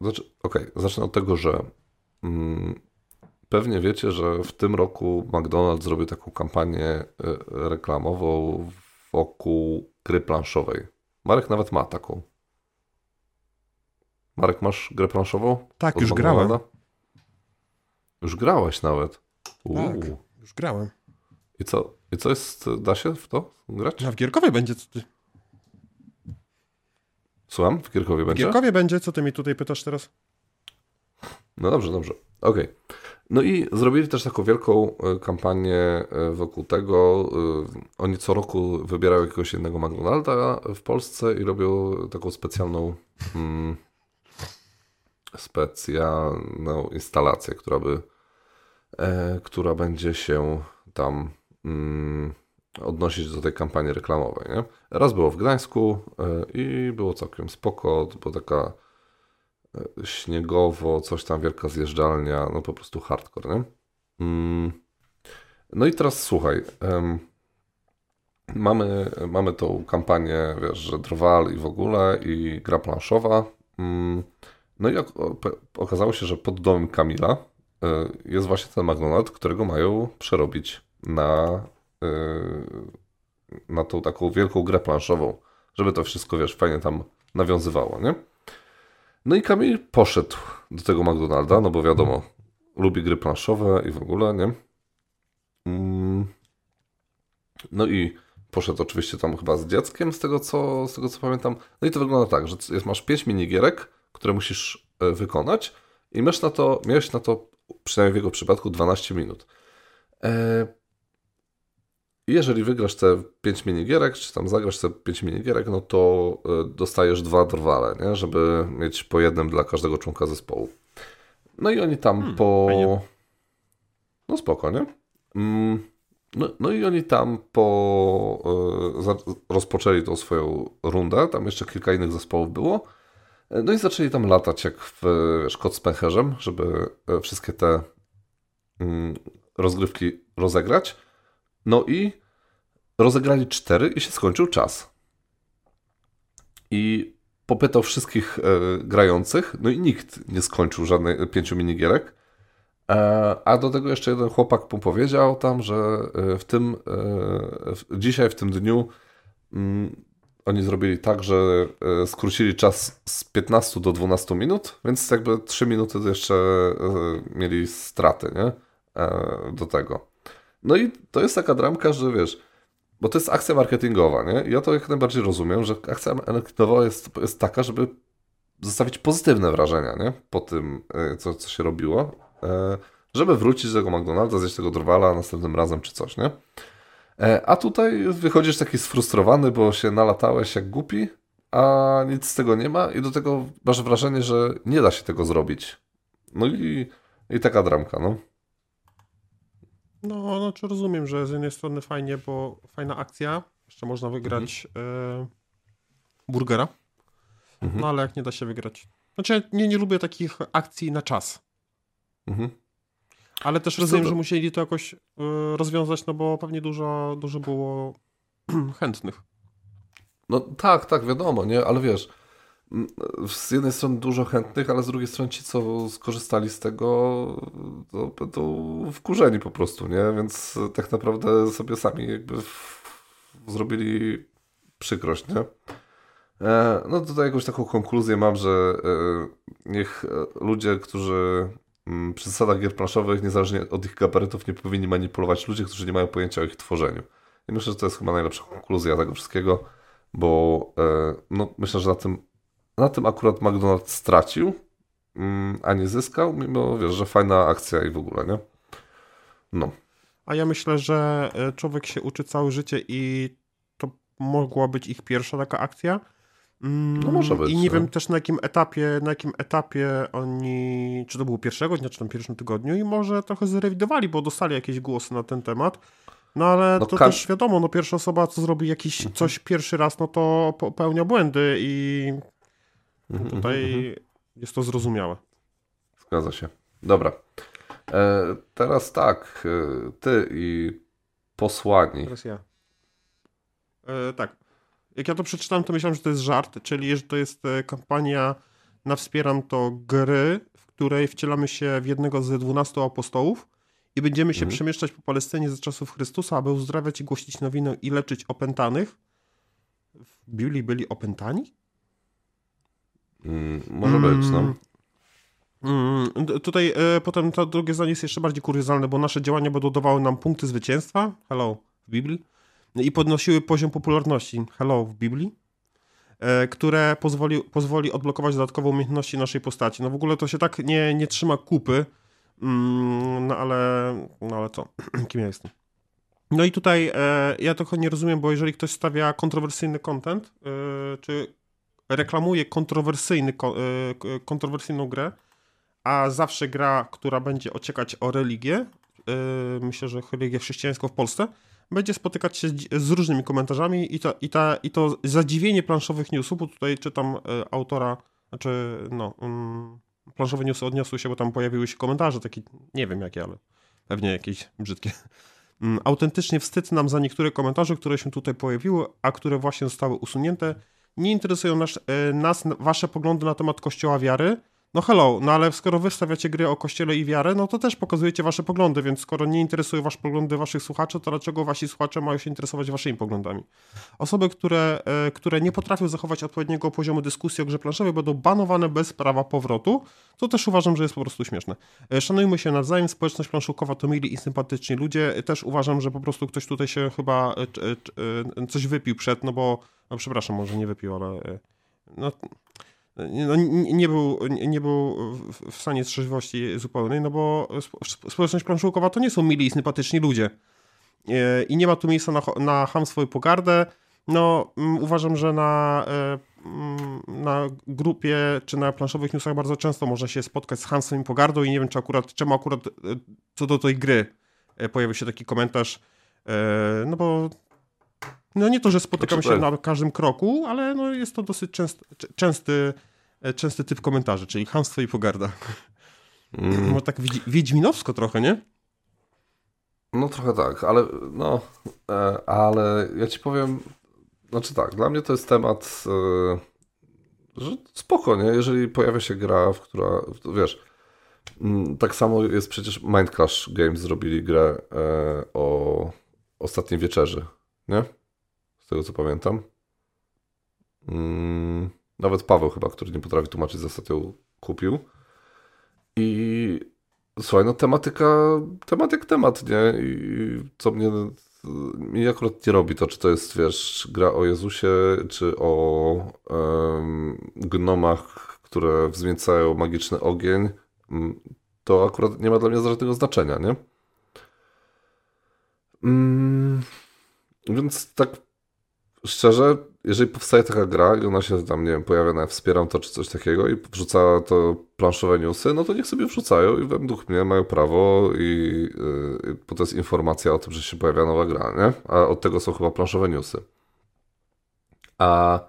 [SPEAKER 1] znaczy, okej, okay, zacznę od tego, że mm, Pewnie wiecie, że w tym roku McDonald's zrobił taką kampanię e, reklamową wokół gry planszowej. Marek nawet ma taką. Marek, masz grę planszową?
[SPEAKER 2] Tak, już grałem.
[SPEAKER 1] Już grałeś nawet.
[SPEAKER 2] Tak, już grałem.
[SPEAKER 1] I co? I co jest, da się w to grać?
[SPEAKER 2] No w Gierkowie będzie, co ty...
[SPEAKER 1] Słucham? W Gierkowie będzie?
[SPEAKER 2] W Gierkowie będzie, co ty mi tutaj pytasz teraz?
[SPEAKER 1] No dobrze, dobrze. Okej. Okay. No i zrobili też taką wielką e, kampanię e, wokół tego. E, oni co roku wybierają jakiegoś innego McDonalda w Polsce i robią taką specjalną mm, specjalną instalację, która by e, która będzie się tam mm, odnosić do tej kampanii reklamowej. Nie? Raz było w Gdańsku e, i było całkiem spoko, bo taka śniegowo, coś tam, wielka zjeżdżalnia, no po prostu hardcore, nie? Mm. No i teraz słuchaj, mamy, mamy tą kampanię, wiesz, że Drwal i w ogóle i gra planszowa. Mm. No i okazało się, że pod domem Kamila e, jest właśnie ten McDonald's, którego mają przerobić na, e, na tą taką wielką grę planszową, żeby to wszystko, wiesz, fajnie tam nawiązywało, nie? No i Kamil poszedł do tego McDonalda, no bo wiadomo, lubi gry planszowe i w ogóle, nie? Mm. No i poszedł oczywiście tam chyba z dzieckiem, z tego co, z tego co pamiętam. No i to wygląda tak, że masz 5 minigierek, które musisz e, wykonać i masz na to, miałeś na to, przynajmniej w jego przypadku, 12 minut. E, jeżeli wygrasz te 5 minigierek, czy tam zagrasz te 5 minigierek, no to e, dostajesz dwa drwale, nie? żeby mieć po jednym dla każdego członka zespołu. No i oni tam hmm, po... Fajnie. No spoko, nie? Mm, no, no i oni tam po... E, rozpoczęli tą swoją rundę, tam jeszcze kilka innych zespołów było. E, no i zaczęli tam latać jak w Szkot z pęcherzem, żeby wszystkie te mm, rozgrywki rozegrać. No i rozegrali cztery i się skończył czas. I popytał wszystkich e, grających, no i nikt nie skończył żadnej pięciu minigierek. E, a do tego jeszcze jeden chłopak mu powiedział tam, że e, w tym e, w, dzisiaj, w tym dniu mm, oni zrobili tak, że e, skrócili czas z 15 do 12 minut, więc jakby 3 minuty jeszcze e, mieli straty, nie? do tego. No i to jest taka dramka, że wiesz, bo to jest akcja marketingowa, nie? Ja to jak najbardziej rozumiem, że akcja marketingowa jest, jest taka, żeby zostawić pozytywne wrażenia, nie? Po tym, e, co, co się robiło, e, żeby wrócić do tego McDonalda, zjeść tego drwala następnym razem czy coś, nie? E, a tutaj wychodzisz taki sfrustrowany, bo się nalatałeś jak głupi, a nic z tego nie ma i do tego masz wrażenie, że nie da się tego zrobić. No i, i taka dramka, no.
[SPEAKER 2] No, znaczy rozumiem, że z jednej strony fajnie, bo fajna akcja, jeszcze można wygrać mhm. e, burgera, mhm. no ale jak nie da się wygrać. Znaczy ja nie, nie lubię takich akcji na czas. Mhm. Ale też rozumiem, że musieli to jakoś y, rozwiązać, no bo pewnie dużo, dużo było chętnych.
[SPEAKER 1] No tak, tak, wiadomo, nie? Ale wiesz, z jednej strony dużo chętnych, ale z drugiej strony ci, co skorzystali z tego, to będą wkurzeni po prostu, nie? Więc tak naprawdę sobie sami jakby w... zrobili przykrość, nie? E, no tutaj jakąś taką konkluzję mam, że e, niech ludzie, którzy przy zasadach gier planszowych, niezależnie od ich gabarytów, nie powinni manipulować ludzie, którzy nie mają pojęcia o ich tworzeniu. I myślę, że to jest chyba najlepsza konkluzja tego wszystkiego, bo e, no, myślę, że na tym na tym akurat McDonald's stracił, mm, a nie zyskał, mimo wiesz, że fajna akcja i w ogóle, nie? No.
[SPEAKER 2] A ja myślę, że e, człowiek się uczy całe życie i to mogła być ich pierwsza taka akcja.
[SPEAKER 1] Mm, no może być.
[SPEAKER 2] I nie no. wiem też na jakim etapie, na jakim etapie oni, czy to było pierwszego dnia, czy tam pierwszym tygodniu i może trochę zrewidowali, bo dostali jakieś głosy na ten temat. No ale no, to ka- też wiadomo, no pierwsza osoba, co zrobi jakiś mhm. coś pierwszy raz, no to popełnia błędy i mhm, tutaj mhm, mhm. jest to zrozumiałe.
[SPEAKER 1] Zgadza się. Dobra. E, teraz tak, e, ty i posłani.
[SPEAKER 2] Teraz ja. E, tak. Jak ja to przeczytałem, to myślałem, że to jest żart, czyli że to jest e, kampania na Wspieram to gry, w której wcielamy się w jednego z dwunastu apostołów i będziemy się mhm. przemieszczać po Palestynie ze czasów Chrystusa, aby uzdrawiać i głosić nowinę i leczyć opętanych. W Biblii byli opętani?
[SPEAKER 1] Mm, może być, no. Mm.
[SPEAKER 2] Mm, tutaj e, potem to drugie zdanie jest jeszcze bardziej kuriozalne, bo nasze działania będą nam punkty zwycięstwa, hello, w Biblii, i podnosiły poziom popularności, hello, w Biblii, e, które pozwoli, pozwoli odblokować dodatkowe umiejętności naszej postaci. No w ogóle to się tak nie, nie trzyma kupy, no ale, no ale co, kim ja jestem? No i tutaj e, ja trochę nie rozumiem, bo jeżeli ktoś stawia kontrowersyjny content, czy reklamuje kontrowersyjny, e, kontrowersyjną grę, a zawsze gra, która będzie ociekać o religię, yy, myślę, że religię chrześcijańską w Polsce, będzie spotykać się z, różnymi komentarzami i to, i, ta, i to zadziwienie planszowych newsów, bo tutaj czytam autora, znaczy no, y, planszowe newsy odniosły się, bo tam pojawiły się komentarze, takie, nie wiem jakie, ale pewnie jakieś brzydkie. Mm, autentycznie wstyd nam za niektóre komentarze, które się tutaj pojawiły, a które właśnie zostały usunięte. Nie interesują nas, y, nas wasze poglądy na temat Kościoła wiary, no hello, no ale skoro wy stawiacie gry o kościele i wiarę, no to też pokazujecie wasze poglądy, więc skoro nie interesują was poglądy waszych słuchaczy, to dlaczego wasi słuchacze mają się interesować waszymi poglądami? Osoby, które, e, które nie potrafią zachować odpowiedniego poziomu dyskusji o grze planszowej będą banowane bez prawa powrotu, co też uważam, że jest po prostu śmieszne. E, szanujmy się nawzajem, społeczność planszówkowa to mili i sympatyczni ludzie. Też uważam, że po prostu ktoś tutaj się chyba e, coś wypił przed, no bo, no przepraszam, może nie wypił, ale no, no, nie, był, nie był w stanie trzeźwości zupełnej, no bo społeczność planszówkowa to nie są mili i sympatyczni ludzie. E, I nie ma tu miejsca na, na hamstwo i pogardę. No, mm, uważam, że na, e, mm, na grupie czy na planszowych newsach bardzo często można się spotkać z hamstwem i pogardą i nie wiem, czy akurat, czemu akurat e, co do tej gry pojawił się taki komentarz, no bo no nie to, że spotykamy się na każdym kroku, ale no jest to dosyć częsty, częsty, e, częsty typ komentarzy, czyli hamstwo i pogarda. Mm. Może tak wiedźminowsko trochę, nie?
[SPEAKER 1] No trochę tak, ale no, e, ale ja ci powiem, znaczy tak, dla mnie to jest temat, e, że spoko, nie? Jeżeli pojawia się gra, w która, wiesz, mm, tak samo jest przecież Mind Crash Games zrobili grę o ostatniej wieczerzy, nie? Z tego co pamiętam. Mm, nawet Paweł chyba, który nie potrafi tłumaczyć zasad, ją kupił. I słuchaj, no tematyka, temat jak temat, nie? I co mnie, mnie akurat nie robi to, czy to jest, wiesz, gra o Jezusie, czy o gnomach, które wzmiecają magiczny ogień. Mm, to akurat nie ma dla mnie żadnego znaczenia, nie? Mm, więc tak szczerze, jeżeli powstaje taka gra i ona się tam, nie wiem, pojawia na Wspieram to czy coś takiego i wrzuca to planszowe newsy, no to niech sobie wrzucają i według mnie mają prawo i yy, bo to jest informacja o tym, że się pojawia nowa gra, nie? A od tego są chyba planszowe newsy. A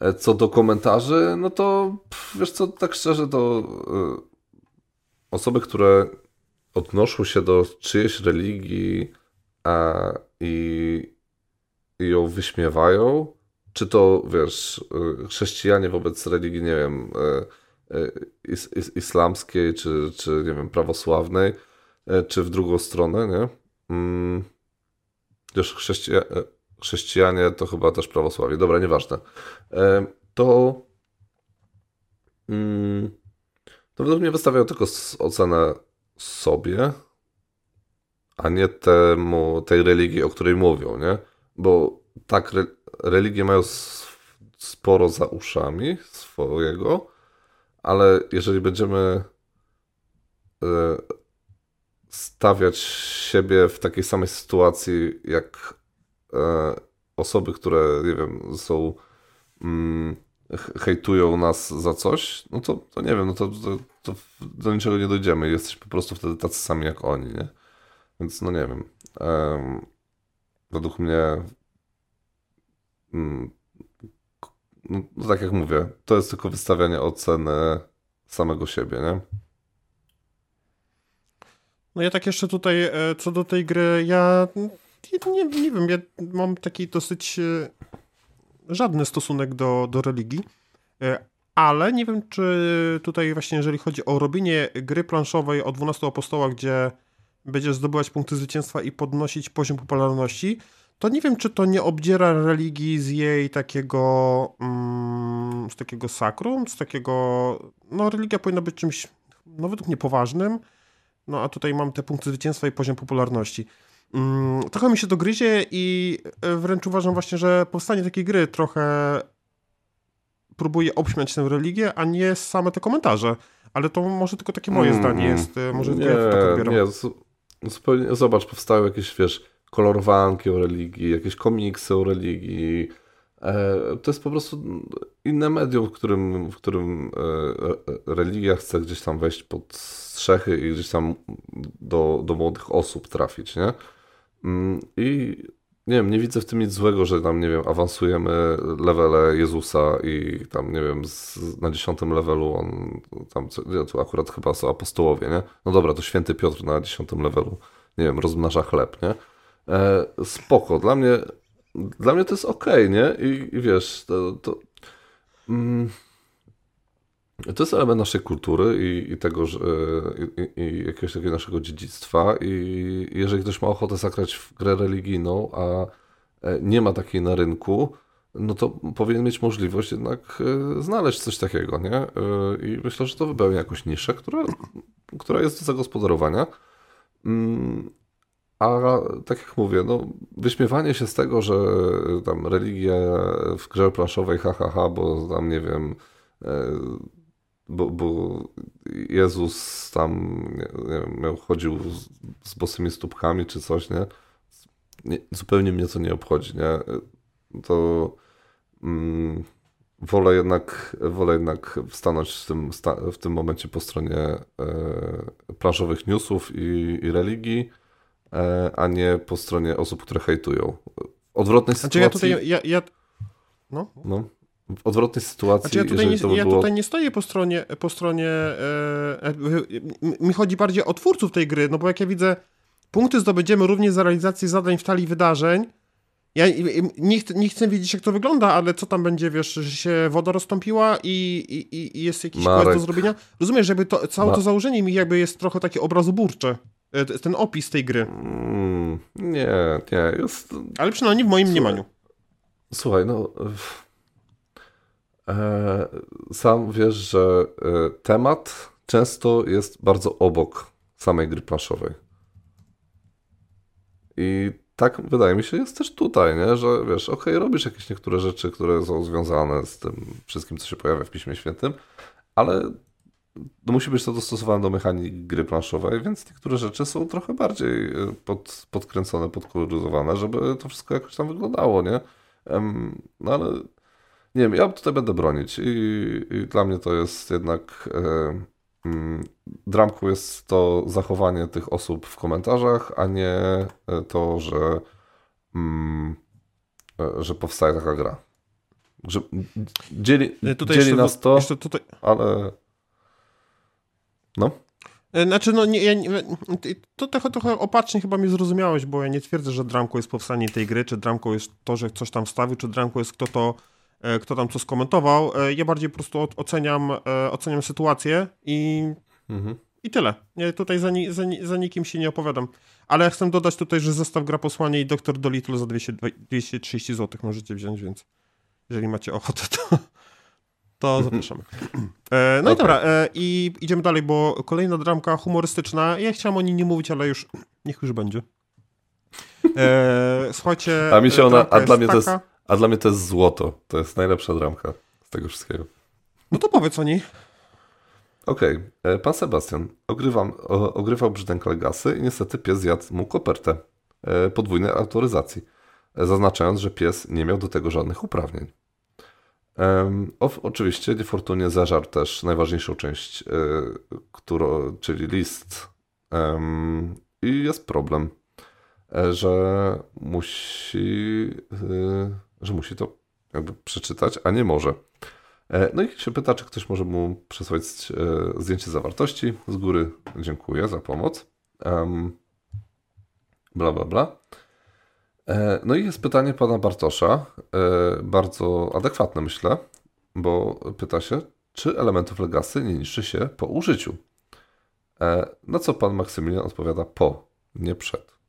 [SPEAKER 1] e, co do komentarzy, no to pff, wiesz co, tak szczerze to yy, osoby, które odnoszą się do czyjejś religii a, i i ją wyśmiewają, czy to, wiesz, y, chrześcijanie wobec religii, nie wiem, y, y, is, is, islamskiej, czy, czy, nie wiem, prawosławnej, czy w drugą stronę, nie? Mm, wiesz, chrześcija, chrześcijanie to chyba też prawosławie. Dobra, nieważne. To, mm, to według mnie wystawiają tylko ocenę sobie, a nie temu, tej religii, o której mówią, nie? Bo tak, re, religie mają sporo za uszami swojego, ale jeżeli będziemy e, stawiać siebie w takiej samej sytuacji jak e, osoby, które, nie wiem, są mm, hejtują nas za coś, no to, to nie wiem, no to, to, to, do niczego nie dojdziemy. Jesteśmy po prostu wtedy tacy sami jak oni, nie? Więc no nie wiem. Um, według mnie mm, no, no, tak jak mówię, to jest tylko wystawianie oceny samego siebie, nie?
[SPEAKER 2] No ja tak jeszcze tutaj, e, co do tej gry, ja nie, nie wiem, ja mam taki dosyć e, żadny stosunek do, do religii, e, ale nie wiem, czy tutaj właśnie jeżeli chodzi o robienie gry planszowej o 12 apostołach, gdzie będziesz zdobywać punkty zwycięstwa i podnosić poziom popularności, to nie wiem, czy to nie obdziera religii z jej takiego mm, z takiego sakrum, z takiego no religia powinna być czymś no według mnie poważnym, no a tutaj mam te punkty zwycięstwa i poziom popularności. Mm, trochę mi się to gryzie i e, wręcz uważam właśnie, że powstanie takiej gry trochę próbuje obśmiać tę religię, a nie same te komentarze. Ale to może tylko takie moje mm, zdanie jest. E, może
[SPEAKER 1] nie, ja to odbieram. Nie, zupełnie, zobacz, powstały jakieś, wiesz, kolorowanki o religii, jakieś komiksy o religii. E, to jest po prostu inne medium, w którym, w którym religia chce gdzieś tam wejść pod strzechy i gdzieś tam do, do młodych osób trafić, nie? Mm, I nie wiem, nie widzę w tym nic złego, że tam, nie wiem, awansujemy levele Jezusa i tam, nie wiem, z, na dziesiątym levelu on tam, tu akurat chyba są apostołowie, nie? No dobra, to święty Piotr na dziesiątym levelu, nie wiem, rozmnaża chleb, nie? E, spoko, dla mnie, dla mnie to jest okej, okay, nie? I, I, wiesz, to, to mm, to jest element naszej kultury i, i tego, że, i, i, jakiegoś takiego naszego dziedzictwa. I jeżeli ktoś ma ochotę zagrać w grę religijną, a e, nie ma takiej na rynku, no to powinien mieć możliwość jednak e, znaleźć coś takiego, nie? E, I myślę, że to wypełnia jakąś niszę, która, która jest do zagospodarowania. Mm, a tak jak mówię, no, wyśmiewanie się z tego, że tam religia w grze planszowej, ha, ha, ha, bo tam, nie wiem, bo, bo Jezus tam nie, miał, chodził z, z bosymi stópkami czy coś, nie? nie? Zupełnie mnie to nie obchodzi, nie? To mm, wolę jednak wolę jednak stanąć w tym, w tym momencie po stronie e, planszowych newsów i, i religii, e, a nie po stronie osób, które hejtują. Odwrotnej znaczy sytuacji...
[SPEAKER 2] Ja tutaj, ja, ja... No.
[SPEAKER 1] no w odwrotnej sytuacji.
[SPEAKER 2] Znaczy ja tutaj, nie, by ja było... tutaj nie stoję po stronie, po stronie e, e, mi chodzi bardziej o twórców tej gry, no bo jak ja widzę, punkty zdobędziemy również za realizację zadań w talii wydarzeń. Ja nie, ch nie chcę wiedzieć, jak to wygląda, ale co tam będzie, wiesz, że się woda rozstąpiła i, i, i jest jakiś quest do zrobienia. Rozumiesz, żeby to, całe Ma... to założenie mi jakby jest trochę takie obrazoburcze. E, ten opis tej gry.
[SPEAKER 1] Mm, nie, nie. Jest...
[SPEAKER 2] Ale przynajmniej w moim Słuchaj. mniemaniu.
[SPEAKER 1] Słuchaj, no sam wiesz, że e, temat często jest bardzo obok samej gry planszowej. I tak wydaje mi się jest też tutaj, nie? że wiesz, ok, robisz jakieś niektóre rzeczy, które są związane z tym wszystkim, co się pojawia w Piśmie Świętym, ale musi być to dostosowane do mechaniki gry planszowej, więc niektóre rzeczy są trochę bardziej e, pod, podkręcone, podkoloryzowane, żeby to wszystko jakoś tam wyglądało, nie? No ale nie wiem, ja tutaj będę bronić i, i dla mnie to jest jednak e, mm, dramku jest to zachowanie tych osób w komentarzach, a nie e, to, że, mm, e, że powstaje taka gra. Że dzieli, tutaj dzieli nas to, tutaj... ale no.
[SPEAKER 2] E, znaczy, no, nie, ja, to trochę, trochę opacznie chyba mnie zrozumiałeś, bo ja nie twierdzę, że dramką jest powstanie tej gry, czy dramką jest to, że coś tam wstawił, czy dramką jest kto to E, kto tam co skomentował. E, ja bardziej po prostu oceniam, e, oceniam sytuację i, mhm. i tyle. Ja tutaj za, ni, za, za, nikim się nie opowiadam. Ale chcę dodać tutaj, że zestaw gra posłanie i Doktor Dolittle za 200, 230 zł możecie wziąć, więc jeżeli macie ochotę, to, to zapraszamy. E, no okay. i dobra, e, i idziemy dalej, bo kolejna dramka humorystyczna. Ja chciałem o niej nie mówić, ale już niech już będzie. E, słuchajcie.
[SPEAKER 1] A mi się ona, a dla mnie taka... to jest A dla mnie to jest złoto. To jest najlepsza dramka z tego wszystkiego.
[SPEAKER 2] No to powiedz o niej.
[SPEAKER 1] Okej, okay. E, pan Sebastian ogrywam, o, ogrywał brzdęk Legasy i niestety pies zjadł mu kopertę e, podwójnej autoryzacji, e, zaznaczając, że pies nie miał do tego żadnych uprawnień. Um, o, oczywiście niefortunnie zażarł też najważniejszą część, którą, czyli list um, i jest problem, że musi, że musi to jakby przeczytać, a nie może. E, no i się pyta, czy ktoś może mu przesłać e, zdjęcie zawartości. Z góry dziękuję za pomoc. Bla, bla, bla. E, no i jest pytanie pana Bartosza, bardzo adekwatne myślę, bo pyta się, czy elementów legacy nie niszczy się po użyciu. Na co pan Maksymilian odpowiada po, nie przed.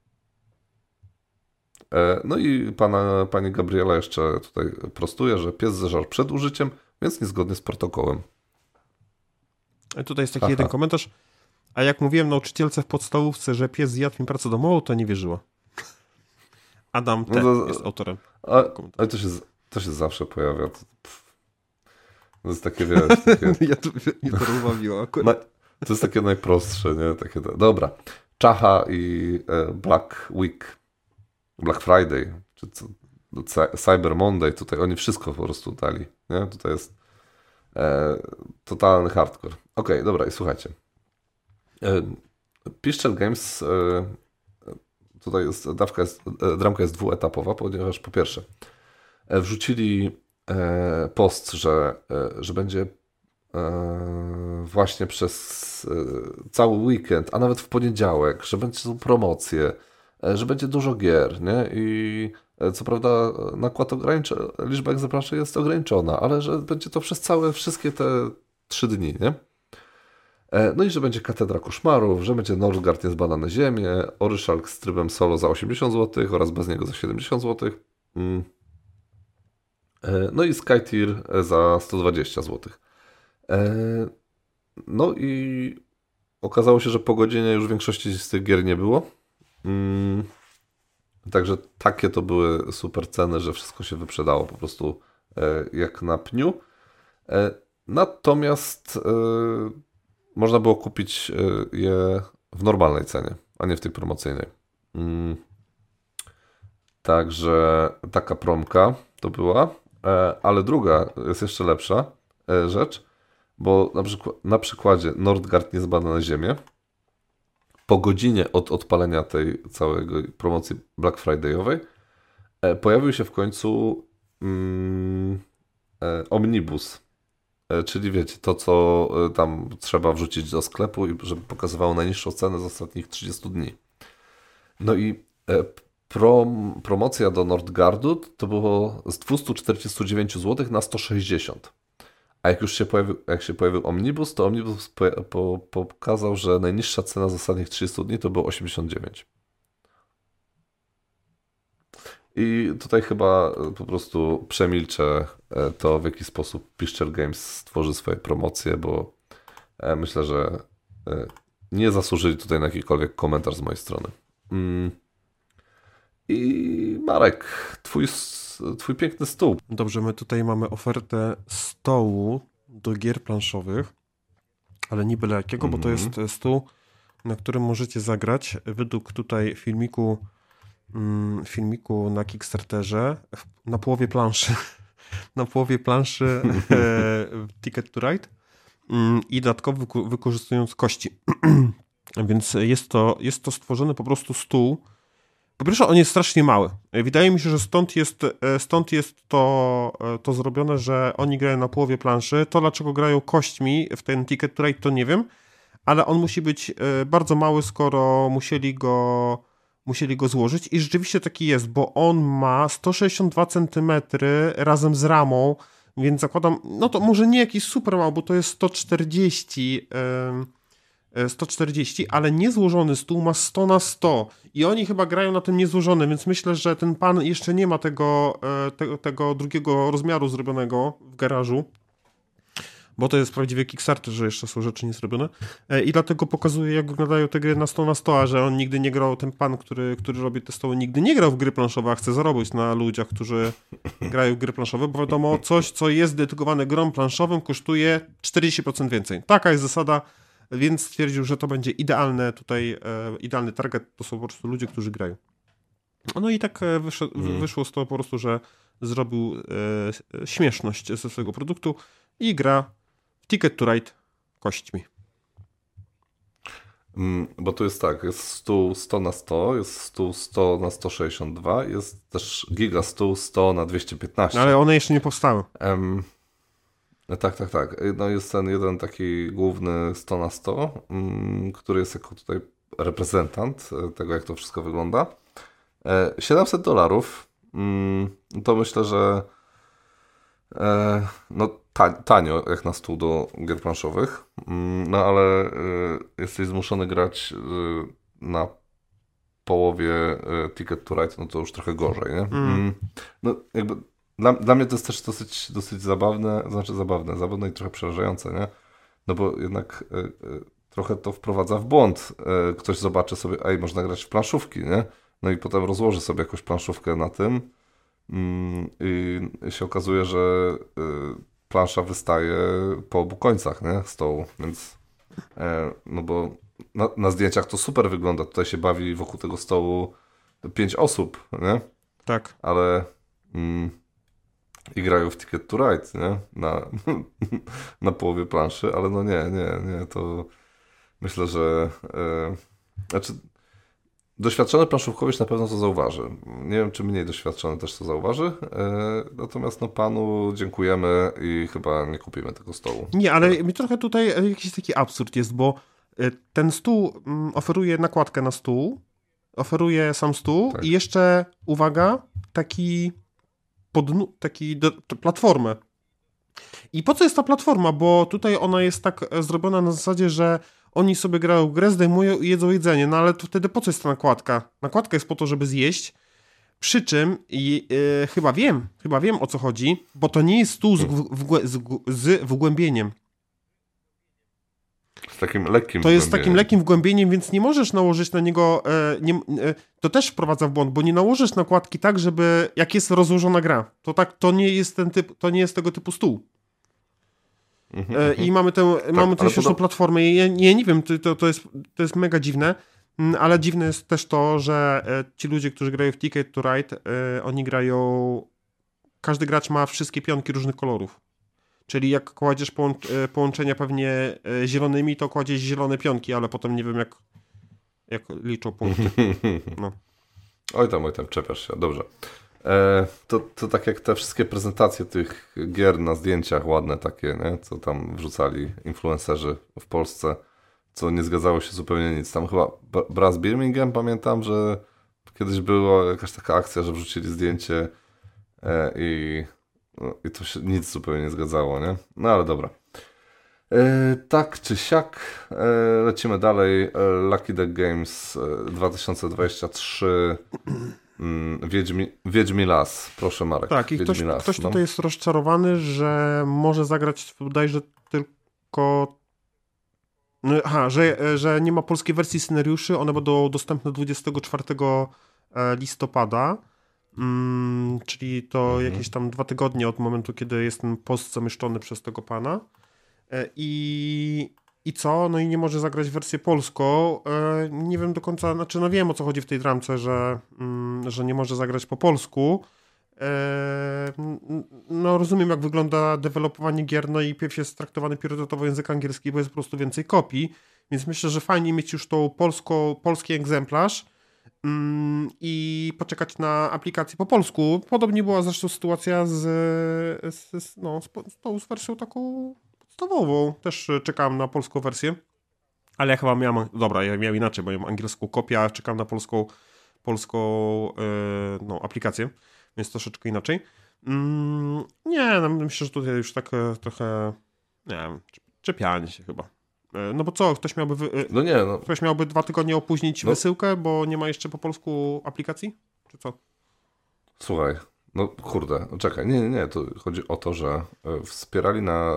[SPEAKER 1] No i pana, pani Gabriela jeszcze tutaj prostuje, że pies zeżarł przed użyciem, więc niezgodnie z protokołem.
[SPEAKER 2] Tutaj jest taki Aha. jeden komentarz. A jak mówiłem nauczycielce w podstawówce, że pies zjadł mi pracę domową, to nie wierzyła. Adam no to, jest autorem.
[SPEAKER 1] Ale to się, to się zawsze pojawia. To, to jest takie, wiesz, takie...
[SPEAKER 2] ja to, mnie to rozbawiło akurat.
[SPEAKER 1] to jest takie najprostsze, nie? Takie, dobra. Czacha i e, Black Week, Black Friday, czy co, Cyber Monday, tutaj oni wszystko po prostu dali. Nie? Tutaj jest e, totalny hardcore. Ok, dobra, i słuchajcie. E, Piszczel Games, e, tutaj jest, dawka jest, e, dramka jest dwuetapowa, ponieważ po pierwsze e, wrzucili e, post, że, że będzie właśnie przez cały weekend, a nawet w poniedziałek, że będzie są promocje, że będzie dużo gier, nie? I E, co prawda nakład ograniczony, liczba egzemplarzy jest ograniczona, ale że będzie to przez całe, wszystkie te trzy dni, nie? E, no i że będzie Katedra Koszmarów, że będzie Northgard niezbadane ziemię, Oryszalk z trybem solo za 80 zł oraz bez niego za 70 zł. Mm. E, no i Skytier za 120 zł. No i okazało się, że po godzinie już większości z tych gier nie było. Mm. Także takie to były super ceny, że wszystko się wyprzedało po prostu e, jak na pniu. E, natomiast e, można było kupić je w normalnej cenie, a nie w tej promocyjnej. Mm. Także taka promka to była. Ale druga jest jeszcze lepsza rzecz, bo na, przykład, na przykładzie Nordgard na ziemię po godzinie od odpalenia tej całej promocji Black Friday'owej e, pojawił się w końcu mm, e, omnibus. E, czyli wiecie, to co tam trzeba wrzucić do sklepu, żeby pokazywało najniższą cenę z ostatnich 30 dni. No i prom, promocja do Nordgardu to było z 249 zł na 160. A jak już się pojawił, jak się pojawił Omnibus, to Omnibus po, po, pokazał, że najniższa cena z ostatnich 30 dni to było 89. I tutaj chyba po prostu przemilczę e, to, w jaki sposób Picture Games stworzy swoje promocje, bo e, myślę, że e, nie zasłużyli tutaj na jakikolwiek komentarz z mojej strony. Mm. I Marek, twój twój piękny stół.
[SPEAKER 2] Dobrze, my tutaj mamy ofertę stołu do gier planszowych, ale nie byle jakiego, mm -hmm. bo to jest mhm. stół, na którym możecie zagrać według tutaj filmiku mm, filmiku na Kickstarterze na połowie planszy na połowie planszy e, Ticket to Ride mm, i dodatkowo wykorzystując kości. Więc jest to, jest to stworzony po prostu stół, po pierwsze, on jest strasznie mały. Wydaje mi się, że stąd jest, e, stąd jest to, e, to zrobione, że oni grają na połowie planszy. To, dlaczego grają kośćmi w ten Ticket to to nie wiem, ale on musi być e, bardzo mały, skoro musieli go, musieli go złożyć. I rzeczywiście taki jest, bo on ma 162 cm razem z ramą, więc zakładam, no to może nie jakiś super mały, bo to jest 140 yy, 140, ale niezłożony stół ma 100 na 100 i oni chyba grają na tym niezłożonym, więc myślę, że ten pan jeszcze nie ma tego, e, tego, drugiego rozmiaru zrobionego w garażu, bo to jest prawdziwy Kickstarter, że jeszcze są rzeczy niezrobione e, i dlatego pokazuje, jak wyglądają te gry na 100 na 100, a że on nigdy nie grał, ten pan, który, który robi te stoły, nigdy nie grał w gry planszowe, a chce zarobić na ludziach, którzy grają w gry planszowe, bo wiadomo, coś, co jest dedykowane grom planszowym, kosztuje 40% więcej. Taka jest zasada, więc stwierdził, że to będzie idealne tutaj, e, idealny target, to są po prostu ludzie, którzy grają. No i tak e, wyszło, hmm. wyszło z tego po prostu, że zrobił e, śmieszność ze swojego produktu i gra w Ticket to Ride kośćmi.
[SPEAKER 1] Mm, bo tu jest tak, jest stół 100 na 100, jest stół 100 na 162, jest też giga stół 100 na 215.
[SPEAKER 2] No ale one jeszcze nie powstały. Um,
[SPEAKER 1] tak, tak, tak. No jest ten jeden taki główny 100 na 100, um, który jest jako tutaj reprezentant e, tego, jak to wszystko wygląda. 700 e, dolarów, um, to myślę, że e, no tanio jak na stół do gier planszowych, mm, no ale jesteś zmuszony grać na połowie Ticket to Ride, no to już trochę gorzej, nie? Mm. mm. No jakby dla, dla mnie to jest też dosyć, dosyć zabawne, znaczy zabawne, zabawne i trochę przerażające, nie? No bo jednak trochę to wprowadza w błąd. Ktoś zobaczy sobie, ej, można grać w planszówki, nie? No i potem rozłoży sobie jakąś planszówkę na tym mm, i się okazuje, że plansza wystaje po obu końcach nie? stołu, więc e, no bo na, na, zdjęciach to super wygląda, tutaj się bawi wokół tego stołu pięć osób, nie?
[SPEAKER 2] Tak.
[SPEAKER 1] Ale mm, i grają w Ticket to Ride, nie? Na, na połowie planszy, ale no nie, nie, nie, to myślę, że e, znaczy Doświadczony planszówkowicz na pewno to zauważy. Nie wiem, czy mniej doświadczony też to zauważy. E, natomiast no, panu dziękujemy i chyba nie kupimy tego stołu.
[SPEAKER 2] Nie, ale mi trochę tutaj jakiś taki absurd jest, bo e, ten stół mm, oferuje nakładkę na stół, oferuje sam stół tak. i jeszcze, uwaga, taki podnu, taki platformę. I po co jest ta platforma? Bo tutaj ona jest tak zrobiona na zasadzie, że oni sobie grają w grę, zdejmują i jedzą jedzenie, no ale to wtedy po co jest ta nakładka? Nakładka jest po to, żeby zjeść, przy czym i, yy, chyba wiem, chyba wiem o co chodzi, bo to nie jest stół z, w, z, z wgłębieniem.
[SPEAKER 1] Z takim lekkim
[SPEAKER 2] To jest takim lekkim wgłębieniem, więc nie możesz nałożyć na niego. E, nie, e, to też wprowadza w błąd, bo nie nałożysz nakładki tak, żeby. Jak jest rozłożona gra. To tak, to nie jest ten typ, to nie jest tego typu stół. Mhm, e, I mhm. mamy tę, tak, mamy tę śmieszną platformę. Ja, ja nie wiem, to, to, jest, to jest mega dziwne, mm, ale dziwne jest też to, że ci ludzie, którzy grają w Ticket to Ride, oni grają. Każdy gracz ma wszystkie pionki różnych kolorów. Czyli jak kładziesz połączenia pewnie zielonymi, to kładziesz zielone pionki, ale potem nie wiem jak, jak liczą punkty. No.
[SPEAKER 1] Oj tam, oj tam, czepiasz się. Dobrze. E, to, to tak jak te wszystkie prezentacje tych gier na zdjęciach ładne takie, nie? co tam wrzucali influencerzy w Polsce, co nie zgadzało się zupełnie nic. Tam chyba Brass Birmingham pamiętam, że kiedyś była jakaś taka akcja, że wrzucili zdjęcie e, i, no, i to się nic zupełnie nie zgadzało, nie? No ale dobra. E, tak czy siak, e, lecimy dalej. E, Lucky Duck Games 2023 Mm, Wiedźmi, Wiedźmi Las, proszę Marek.
[SPEAKER 2] Tak, i
[SPEAKER 1] Wiedźmi
[SPEAKER 2] ktoś,
[SPEAKER 1] Las,
[SPEAKER 2] ktoś no. tutaj jest rozczarowany, że może zagrać bodajże tylko no, Aha, że, że nie ma polskiej wersji scenariuszy, one będą dostępne 24 e, listopada, mm, czyli to mhm. jakieś tam dwa tygodnie od momentu, kiedy jest ten post zamieszczony przez tego pana. E, I i co? No i nie może zagrać wersję polską. E, nie wiem do końca, znaczy no wiem o co chodzi w tej dramce, że, mm, że nie może zagrać po polsku. E, no rozumiem jak wygląda dewelopowanie gier, no i pierw jest traktowany priorytetowo język angielski, bo jest po prostu więcej kopii, więc myślę, że fajnie mieć już tą polsko, polski egzemplarz i poczekać na aplikację po polsku. Podobnie była zresztą sytuacja z, z, no, z, z, z wersją taką podstawową. Też e, czekałem na polską wersję. Ale ja chyba miałem, dobra, ja miałem inaczej, bo miałem angielską kopię, a czekam na polską, polską yy, no, aplikację, więc troszeczkę inaczej. Mm, nie, no, myślę, że tutaj już tak e, trochę, nie wiem, czepianie się chyba. No bo co, ktoś miałby, wy...
[SPEAKER 1] no nie, no.
[SPEAKER 2] ktoś miałby dwa tygodnie opóźnić no. wysyłkę, bo nie ma jeszcze po polsku aplikacji? Czy co?
[SPEAKER 1] Słuchaj, no kurde, czekaj, nie, nie, nie, to chodzi o to, że wspierali na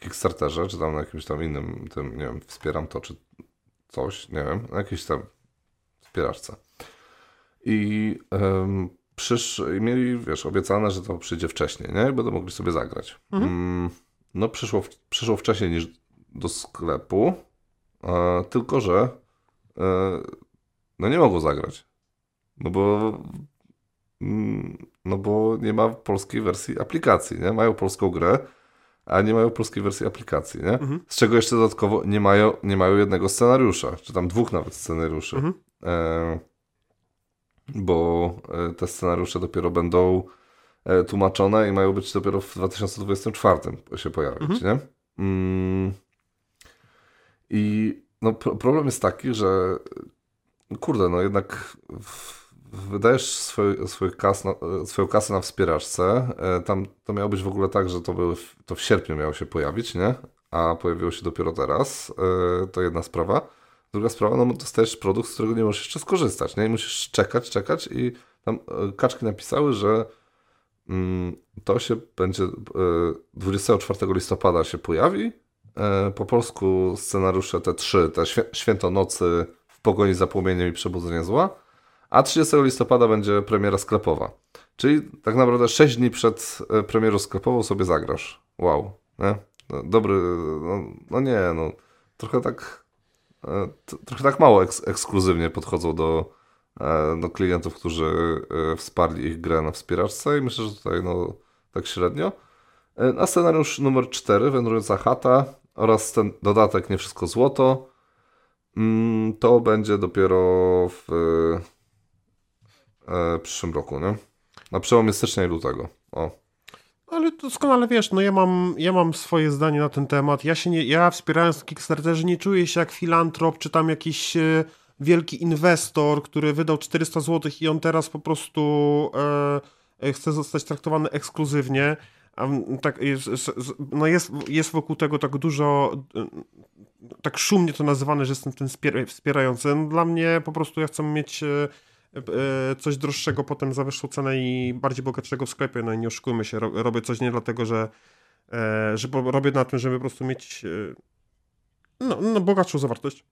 [SPEAKER 1] Kickstarterze, czy tam na jakimś tam innym, tym, nie wiem, wspieram to, czy coś, nie wiem, na jakiejś tam wspieraczce. I um, przysz, mieli, wiesz, obiecane, że to przyjdzie wcześniej, nie? Będą mogli sobie zagrać. Mhm. Mm, no przyszło, przyszło wcześniej niż do sklepu, e, tylko że e, no nie mogło zagrać. No bo mm, no bo nie ma polskiej wersji aplikacji, nie? Mają polską grę, a nie mają polskiej wersji aplikacji, nie? Mhm. Z czego jeszcze dodatkowo nie mają, nie mają jednego scenariusza, czy tam dwóch nawet scenariuszy. Mhm. E, bo e, te scenariusze dopiero będą tłumaczone i mają być dopiero w 2024 się pojawić, mhm. nie? Mm. I no, problem jest taki, że kurde, no jednak wydajesz swój, swój kas na, swoją kasę na wspieraczce. E, tam to miało być w ogóle tak, że to, były, to w sierpniu miało się pojawić, nie? A pojawiło się dopiero teraz. E, to jedna sprawa. Druga sprawa, no dostajesz produkt, z którego nie możesz jeszcze skorzystać, nie? I musisz czekać, czekać i tam e, kaczki napisały, że mm, to się będzie 24 listopada się pojawi. Po polsku scenariusze te trzy, te Święto Nocy, W pogoni za płomieniem i Przebudzenie zła a 30 listopada będzie premiera sklepowa. Czyli tak naprawdę 6 dni przed e, premierą sklepową sobie zagrasz. Wow, nie? No, dobry, no, no nie, no trochę tak e, trochę tak mało eks ekskluzywnie podchodzą do, e, do klientów, którzy wsparli ich grę na wspieraczce i myślę, że tutaj no tak średnio. A scenariusz numer 4, Wędrująca chata oraz ten dodatek Nie Wszystko Złoto mm, to będzie dopiero w e, przyszłym roku, nie? Na przełomie stycznia i lutego. O.
[SPEAKER 2] Ale doskonale wiesz, no ja mam, ja mam swoje zdanie na ten temat. Ja się nie, ja wspierając Kickstarterze nie czuję się jak filantrop, czy tam jakiś e, wielki inwestor, który wydał 400 zł i on teraz po prostu e, e chce zostać traktowany ekskluzywnie. Tak, jest, no jest, jest wokół tego tak dużo, e, tak szumnie to nazywane, że jestem ten wspierający. No dla mnie po prostu ja chcę mieć e, E, coś droższego potem za wyższą cenę i bardziej bogatszego w sklepie. No i nie oszukujmy się, robię coś nie dlatego, że, e, że robię na tym, żeby po prostu mieć e, no, no bogatszą zawartość.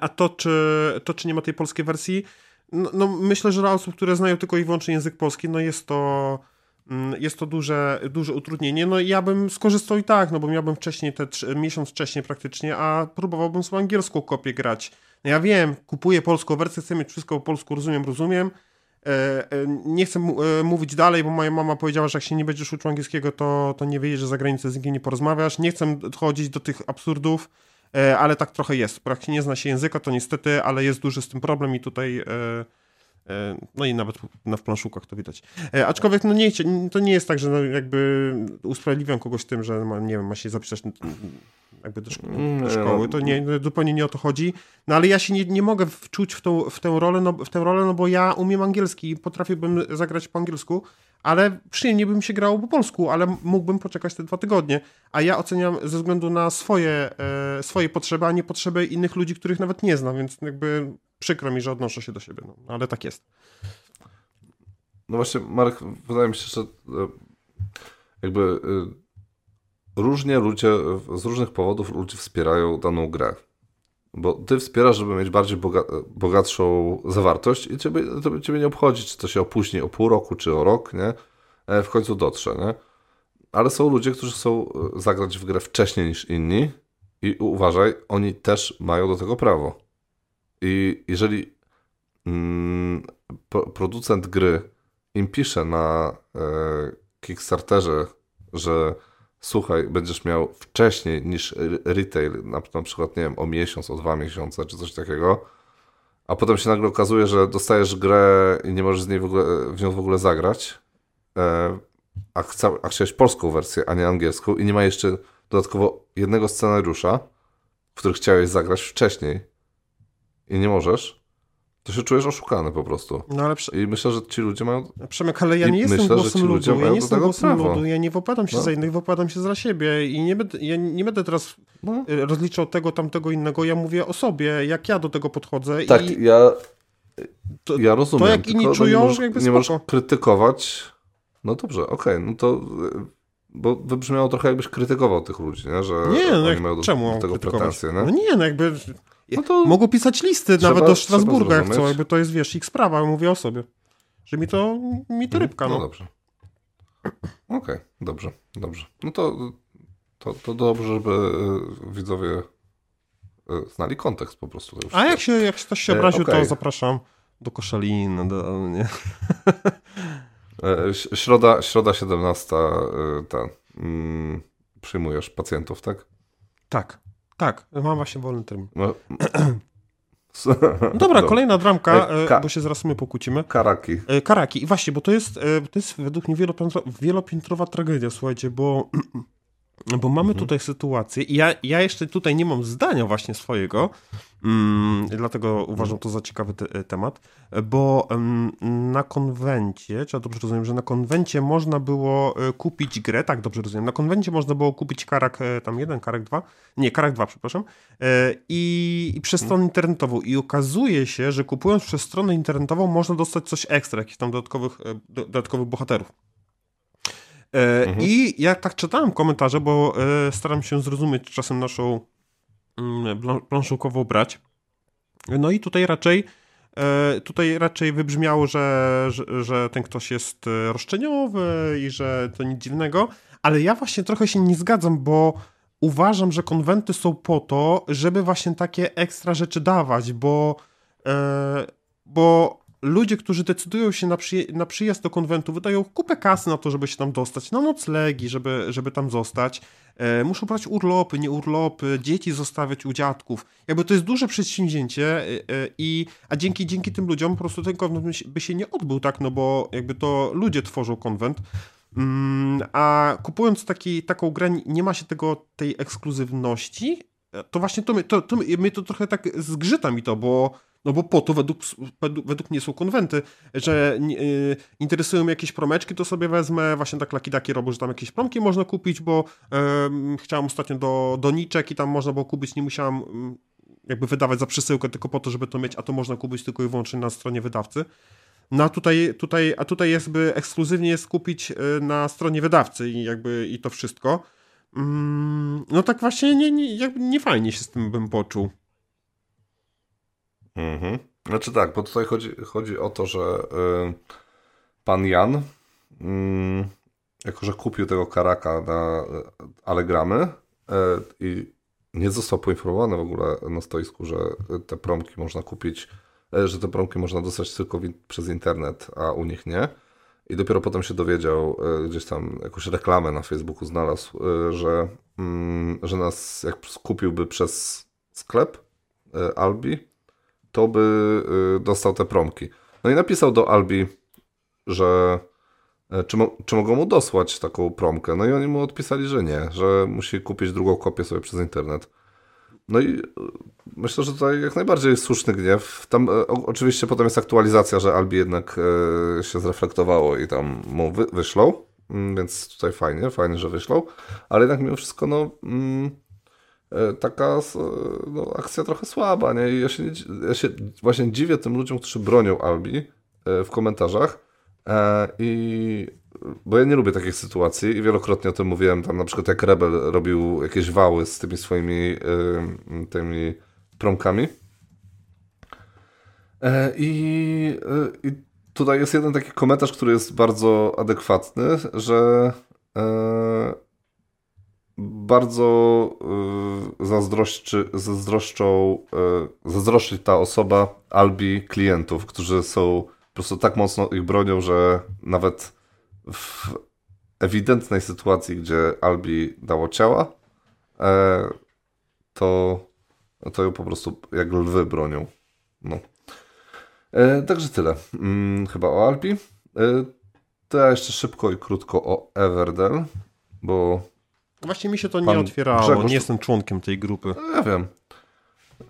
[SPEAKER 2] A to czy, to, czy nie ma tej polskiej wersji, no, no, myślę, że dla osób, które znają tylko i wyłącznie język polski, no jest to jest to duże, duże utrudnienie. No ja bym skorzystał i tak, no bo miałbym wcześniej, te miesiąc wcześniej praktycznie, a próbowałbym sobie angielską kopię grać no ja wiem, kupuję polską wersję, chcę mieć wszystko po polsku, rozumiem, rozumiem. E, e, nie chcę e, mówić dalej, bo moja mama powiedziała, że jak się nie będziesz uczył angielskiego, to, to nie wyjedziesz za granicę, z nikim nie porozmawiasz. Nie chcę chodzić do tych absurdów, ale tak trochę jest. Jak się nie zna się języka, to niestety, ale jest duży z tym problem i tutaj no i nawet na planszukach to widać. Aczkolwiek no nie, to nie jest tak, że no jakby usprawiedliwiam kogoś tym, że ma, nie wiem, ma się zapisać jakby do, szko mm, do szkoły. To nie, zupełnie nie o to chodzi. No ale ja się nie, nie mogę wczuć w, tą, w, tę rolę, no, w tę rolę, no bo ja umiem angielski i potrafiłbym zagrać po angielsku, ale przyjemnie bym się grało po polsku, ale mógłbym poczekać te dwa tygodnie. A ja oceniam ze względu na swoje, e, swoje potrzeby, a nie potrzeby innych ludzi, których nawet nie znam, więc jakby przykro mi, że odnoszę się do siebie, no, ale tak jest.
[SPEAKER 1] No właśnie, Marek, wydaje mi się, że e, jakby e, różnie ludzie, z różnych powodów ludzie wspierają daną grę. Bo ty wspierasz, żeby mieć bardziej boga bogatszą zawartość i ciebie, to ciebie nie obchodzi, czy to się opóźni o pół roku, czy o rok, nie? E, w końcu dotrze, nie? Ale są ludzie, którzy chcą e, zagrać w grę wcześniej niż inni i uważaj, oni też mają do tego prawo. I jeżeli mm, producent gry im pisze na e, Kickstarterze, że słuchaj, będziesz miał wcześniej niż retail, na, przykład, nie wiem, o miesiąc, o dwa miesiące, czy coś takiego, a potem się nagle okazuje, że dostajesz grę i nie możesz z niej w, ogóle, w nią w ogóle zagrać, e, a, chca, a chciałeś polską wersję, a nie angielską i nie ma jeszcze dodatkowo jednego scenariusza, w którym chciałeś zagrać wcześniej i nie możesz, to się czujesz oszukany po prostu. No, ale I myślę, że ci ludzie mają...
[SPEAKER 2] Przemek, ale ja nie jestem myślę, głosem ludu, ja nie jestem głosem prawo. ludu, ja nie wypowiadam się no. za innych, wypowiadam się za siebie i nie będę, ja nie będę teraz no. rozliczał tego, tamtego, innego, ja mówię o sobie, jak ja do tego podchodzę
[SPEAKER 1] tak,
[SPEAKER 2] i...
[SPEAKER 1] ja, ja rozumiem.
[SPEAKER 2] To jak inni czują,
[SPEAKER 1] no nie możesz,
[SPEAKER 2] jakby
[SPEAKER 1] nie możesz krytykować, no dobrze, okej, okay, no to bo wybrzmiało trochę jakbyś krytykował tych ludzi, nie? że
[SPEAKER 2] nie, no
[SPEAKER 1] oni mają do,
[SPEAKER 2] czemu
[SPEAKER 1] do tego pretensje. Nie?
[SPEAKER 2] No nie, no jakby no to mogą pisać listy nawet do Strasburga, jak chcą, jakby to jest, wiesz, ich sprawa, mówię o sobie. Że mi to, mi to mhm. rybka, no.
[SPEAKER 1] No dobrze. Okej, okay, dobrze, dobrze. No to, to, to dobrze, żeby e, widzowie e, znali kontekst po prostu.
[SPEAKER 2] A jak się, jak ktoś się obraził, okay. to zapraszam do Koszalin. Do, nie.
[SPEAKER 1] Środa, środa 17, ten, mm, przyjmujesz pacjentów, tak?
[SPEAKER 2] Tak, tak. Mam właśnie wolny termin. No. Dobra, kolejna dramka, e, Ka bo się zaraz my pokłócimy.
[SPEAKER 1] Karaki.
[SPEAKER 2] E, Karaki. I właśnie, bo to jest, to jest według mnie wielopiętrowa tragedia, słuchajcie, bo bo mamy mhm. tutaj sytuację i ja, ja jeszcze tutaj nie mam zdania właśnie swojego, mm, dlatego uważam to za ciekawy te, e, temat, bo mm, na konwencie, czy ja dobrze rozumiem, że na konwencie można było e, kupić grę, tak dobrze rozumiem, na konwencie można było kupić karak e, tam jeden, karak dwa, nie, karak dwa, przepraszam, i, i przez stronę internetową i okazuje się, że kupując przez stronę internetową można dostać coś ekstra, jakichś tam dodatkowych, dodatkowych bohaterów. Mhm. I ja tak czytałem komentarze, bo staram się zrozumieć czasem naszą mm, planszówkową brać. No i tutaj raczej e, tutaj raczej wybrzmiało, że, że, że, ten ktoś jest roszczeniowy i że to nic dziwnego, ale ja właśnie trochę się nie zgadzam, bo uważam, że konwenty są po to, żeby właśnie takie ekstra rzeczy dawać, bo bo ludzie, którzy decydują się na, na, przyjazd do konwentu, wydają kupę kasy na to, żeby się tam dostać, na noclegi, żeby, żeby tam zostać. E, muszą brać urlopy, nie urlopy, dzieci zostawiać u dziadków. Jakby to jest duże przedsięwzięcie, e, e, i, a dzięki, dzięki tym ludziom po prostu ten konwent by się nie odbył, tak, no bo jakby to ludzie tworzą konwent. Mm, a kupując taki, taką grę, nie ma się tego, tej ekskluzywności, e, to właśnie to, to, to, mnie to trochę tak zgrzyta mi to, bo no bo po to według, według mnie są konwenty, że yy, interesują mnie jakieś promeczki, to sobie wezmę, właśnie tak Lucky Ducky robią, że tam jakieś promki można kupić, bo yy, chciałem ostatnio do doniczek i tam można było kupić, nie musiałem yy, jakby wydawać za przesyłkę tylko po to, żeby to mieć, a to można kupić tylko i wyłącznie na stronie wydawcy. No a tutaj, tutaj, a tutaj jest by ekskluzywnie jest kupić y, na stronie wydawcy i jakby i to wszystko. Mm, no tak właśnie nie, nie, jakby nie fajnie się z tym bym poczuł.
[SPEAKER 1] Mhm. Znaczy tak, bo tutaj chodzi, chodzi o to, że y, pan Jan, y, jako że kupił tego karaka na Allegramy y, i nie został poinformowany w ogóle na stoisku, że te promki można kupić, y, że te promki można dostać tylko przez internet, a u nich nie. I dopiero potem się dowiedział, y, gdzieś tam jakąś reklamę na Facebooku znalazł, y, że, mm, że nas jak kupiłby przez sklep Albi, to by y, dostał te promki. No i napisał do Albi, że e, czy, mo czy mogą mu dosłać taką promkę. No i oni mu odpisali, że nie, że musi kupić drugą kopię sobie przez internet. No i y, myślę, że tutaj jak najbardziej słuszny gniew. Tam e, oczywiście potem jest aktualizacja, że Albi jednak e, się zreflektowało i tam mu wy wyślą, mm, więc tutaj fajnie, fajnie, że wyślą, ale jednak mimo wszystko no... Mm, taka no, akcja trochę słaba, nie? I ja się, ja się właśnie dziwię tym ludziom, którzy bronią Albi e, w komentarzach e, i bo ja nie lubię takich sytuacji i wielokrotnie o tym mówiłem, tam na przykład jak Rebel robił jakieś wały z tymi swoimi tymi promkami i, i tutaj jest jeden taki komentarz, który jest bardzo adekwatny, że bardzo y, zazdroszczy, zazdroszczą, y, zazdroszczy ta osoba Albi klientów, którzy są po prostu tak mocno ich bronią, że nawet w ewidentnej sytuacji, gdzie Albi dało ciała, e, to, to ją po prostu jak lwy bronią. No. E, także tyle. Hmm, chyba o Albi. E, to ja jeszcze szybko i krótko o Everdell, bo
[SPEAKER 2] Właśnie mi się to nie otwierało, Grzegorz... nie jestem członkiem tej grupy.
[SPEAKER 1] No, ja wiem.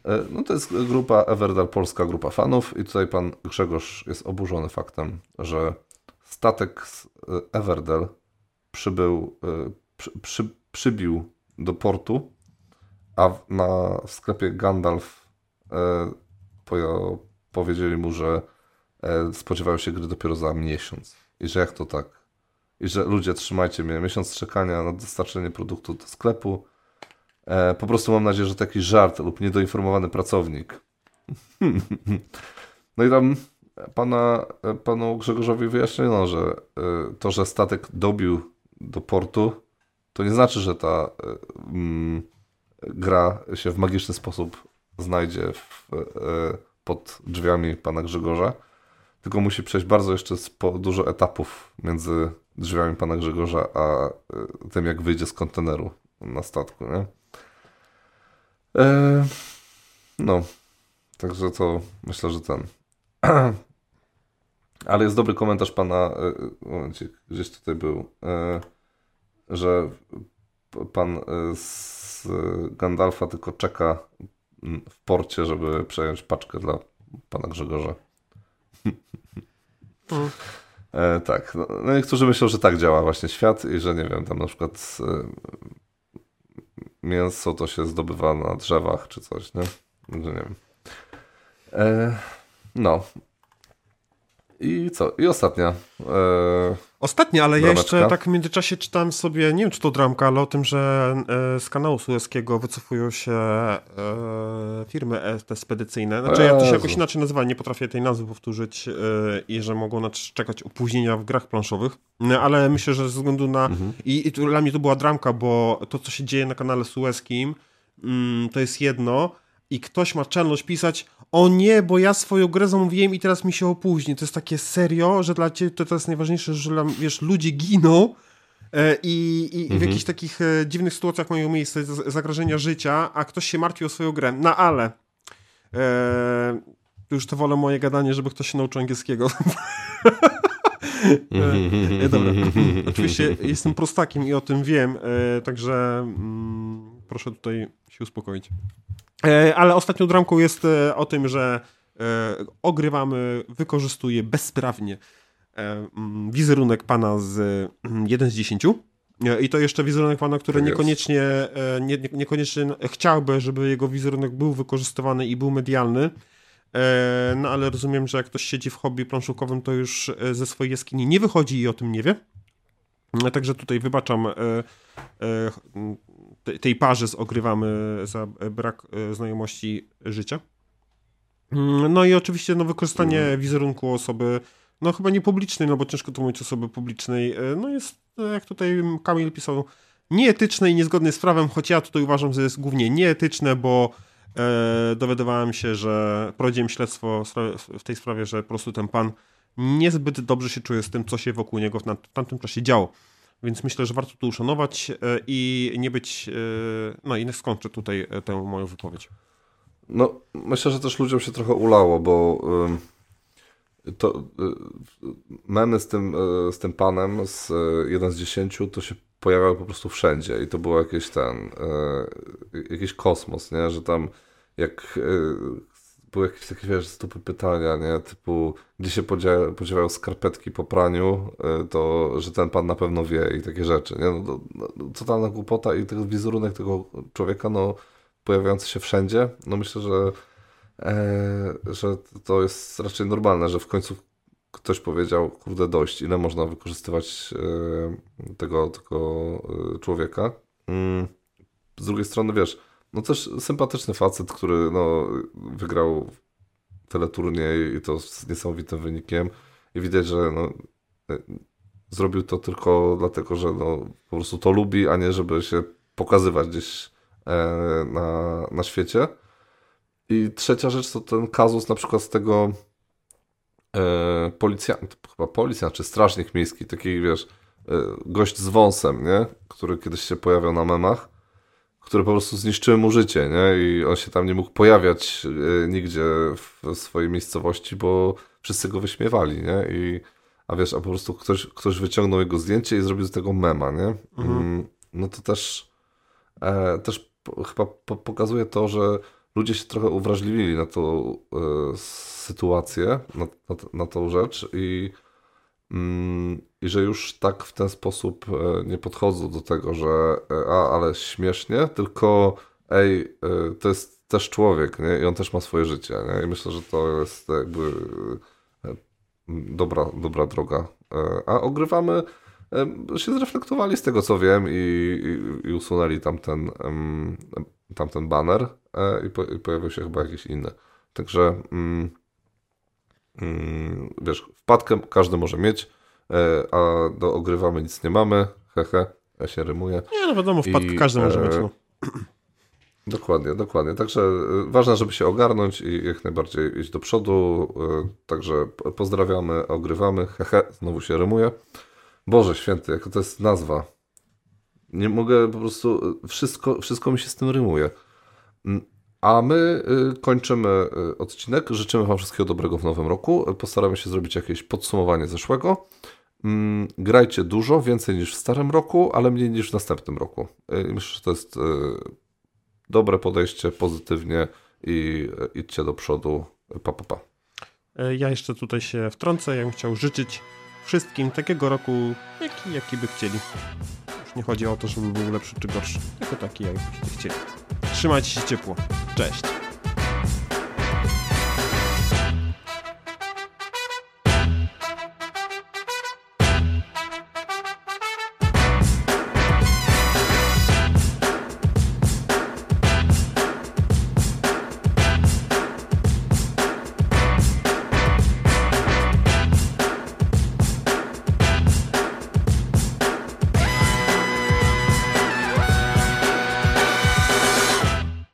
[SPEAKER 1] E, no to jest grupa Everdal, polska grupa fanów i tutaj pan Grzegorz jest oburzony faktem, że statek z e, Everdell przybył, e, przy, przy, przybił do portu, a na w sklepie Gandalf po, powiedzieli mu, że spodziewają się gry dopiero za miesiąc. I że jak to tak? I że ludzie trzymajcie mnie, miesiąc czekania na dostarczenie produktu do sklepu. E, po prostu mam nadzieję, że taki żart lub niedoinformowany pracownik. no i tam pana, panu Grzegorzowi wyjaśniono, że e, to, że statek dobił do portu, to nie znaczy, że ta mm, gra się w magiczny sposób znajdzie w, e, pod drzwiami pana Grzegorza, tylko musi przejść bardzo jeszcze dużo etapów między drzwiami pana Grzegorza a e, tym, jak wyjdzie z konteneru na statku. Nie? E, no, także to myślę, że ten. Ale jest dobry komentarz pana, momencie, gdzieś tutaj był, że pan z Gandalfa tylko czeka w porcie, żeby przejąć paczkę dla pana Grzegorza. Mm. E, tak. No, no, niektórzy myślą, że tak działa właśnie świat i że nie wiem, tam na przykład e, mięso to się zdobywa na drzewach czy coś, nie? Że nie wiem. E, no, i co? I ostatnia. E...
[SPEAKER 2] Ostatnia, ale ja jeszcze tak w międzyczasie czytałem sobie, nie wiem czy to dramka, ale o tym, że e, z kanału sueskiego wycofują się e, firmy te spedycyjne. Znaczy ja to się jakoś inaczej nazywa, nie potrafię tej nazwy powtórzyć e, i że mogą czekać opóźnienia w grach planszowych, no, ale myślę, że ze względu na... Mhm. I, I dla mnie to była dramka, bo to co się dzieje na kanale sueskim mm, to jest jedno, i ktoś ma czelność pisać, o nie, bo ja swoją grę zamówiłem i teraz mi się opóźni. To jest takie serio, że dla ciebie to, to jest najważniejsze, że wiesz, ludzie giną e, i, i, mhm. w jakichś takich e, dziwnych sytuacjach mają miejsce zagrożenia życia, a ktoś się martwi o swoją grę. No ale e, już to wolę moje gadanie, żeby ktoś się nauczył angielskiego. e, dobra. Oczywiście jestem prostakiem i o tym wiem, e, także mm, proszę tutaj się uspokoić. E, ale ostatnią dramką jest e, o tym, że e, ogrywamy, wykorzystuje bezprawnie mm, wizerunek pana z 1 mm, z 10. I to jeszcze wizerunek pana, który tak niekoniecznie, nie, niekoniecznie chciałby, żeby jego wizerunek był wykorzystywany i był medialny. No ale rozumiem, że jak ktoś siedzi w hobby planszówkowym, to już ze swojej jaskini nie wychodzi i o tym nie wie. Także tutaj wybaczam tej parze ogrywamy za brak e, znajomości życia. Mm, no i oczywiście no, wykorzystanie mhm. wizerunku osoby, no chyba nie publicznej, no bo ciężko to mówić osoby publicznej, e, no jest, e, jak tutaj Kamil pisał, nieetyczne i niezgodne z prawem, choć ja tutaj uważam, że jest głównie nieetyczne, bo e, dowiadywałem się, że prowadziłem śledztwo w tej sprawie, że po prostu ten pan niezbyt dobrze się czuje z tym, co się wokół niego w tamtym czasie działo. Więc myślę, że warto to uszanować e, i nie być. E, no i skończę tutaj e, tę moją wypowiedź.
[SPEAKER 1] No, myślę, że też ludziom się trochę ulało, bo to memy z tym, z tym panem, z 1 z 10, to się pojawiały po prostu wszędzie i to było jakieś ten, jakiś kosmos, nie? Że tam jak były jakieś takie, wiesz, stupy pytania, nie? Typu, gdzie się podziewają, skarpetki po praniu, y, to, że ten pan na pewno wie i takie rzeczy, nie? No, to, no, totalna głupota i ten wizerunek tego człowieka, no, pojawiający się wszędzie, no myślę, że, e, że to jest raczej normalne, że w końcu ktoś powiedział, kurde, dość, ile można wykorzystywać e, tego, tego e, człowieka. Mm. Z drugiej strony, wiesz, no też sympatyczny facet, który no, wygrał teleturniej i to z niesamowitym wynikiem. I widać, że no, e, zrobił to tylko dlatego, że no, po prostu to lubi, a nie żeby się pokazywać gdzieś e, na, na świecie. I trzecia rzecz to ten kazus na przykład z tego e, policjant, chyba policjant czy strażnik miejski, taki wiesz, e, gość z wąsem, nie? który kiedyś się pojawiał na memach które po prostu zniszczyły mu życie, nie? I on się tam nie mógł pojawiać e, nigdzie w swojej miejscowości, bo wszyscy go wyśmiewali, nie? I, a wiesz, a po prostu ktoś, ktoś wyciągnął jego zdjęcie i zrobił z tego mema, nie? Mhm. Mm, no to też, e, też chyba po, pokazuje to, że ludzie się trochę uwrażliwili na tą e, sytuację, na, na, na tą rzecz i i że już tak w ten sposób e, nie podchodzą do tego, że e, a, ale śmiesznie, tylko ej, e, to jest też człowiek, nie? I on też ma swoje życie, nie? I myślę, że to jest jakby dobra, dobra droga. A ogrywamy się zreflektowali z tego, co wiem i, i, i usunęli tamten, um, tamten banner e, i, po, i, pojawił się chyba jakiś inny. Także mm, mm, wiesz, wpadkę każdy może mieć, e, a do ogrywamy nic nie mamy, hehe, ja się rymuję.
[SPEAKER 2] Nie, no wiadomo, wpadkę I, każdy może mieć. No.
[SPEAKER 1] Dokładnie, dokładnie. Także e, ważne, żeby się ogarnąć i jak najbardziej iść do przodu. Także pozdrawiamy, ogrywamy, hehe, znowu się rymuje. Boże święty, jaka to jest nazwa. Nie mogę po prostu, wszystko, wszystko mi się z tym rymuje. A my y, kończymy y, odcinek. Życzymy Wam wszystkiego dobrego w nowym roku. Postaramy się zrobić jakieś podsumowanie zeszłego. Mm, grajcie dużo, więcej niż w starym roku, ale mniej niż w następnym roku. Y, myślę, że to jest dobre podejście, pozytywnie i idźcie do przodu. Pa, pa, pa.
[SPEAKER 2] E, ja jeszcze tutaj się wtrącę. Ja bym chciał życzyć wszystkim takiego roku, jaki, jaki by chcieli. Już nie chodzi o to, żeby był lepszy czy gorszy, tylko taki, jakbyście chcieli. Trzymajcie się ciepło. Cześć.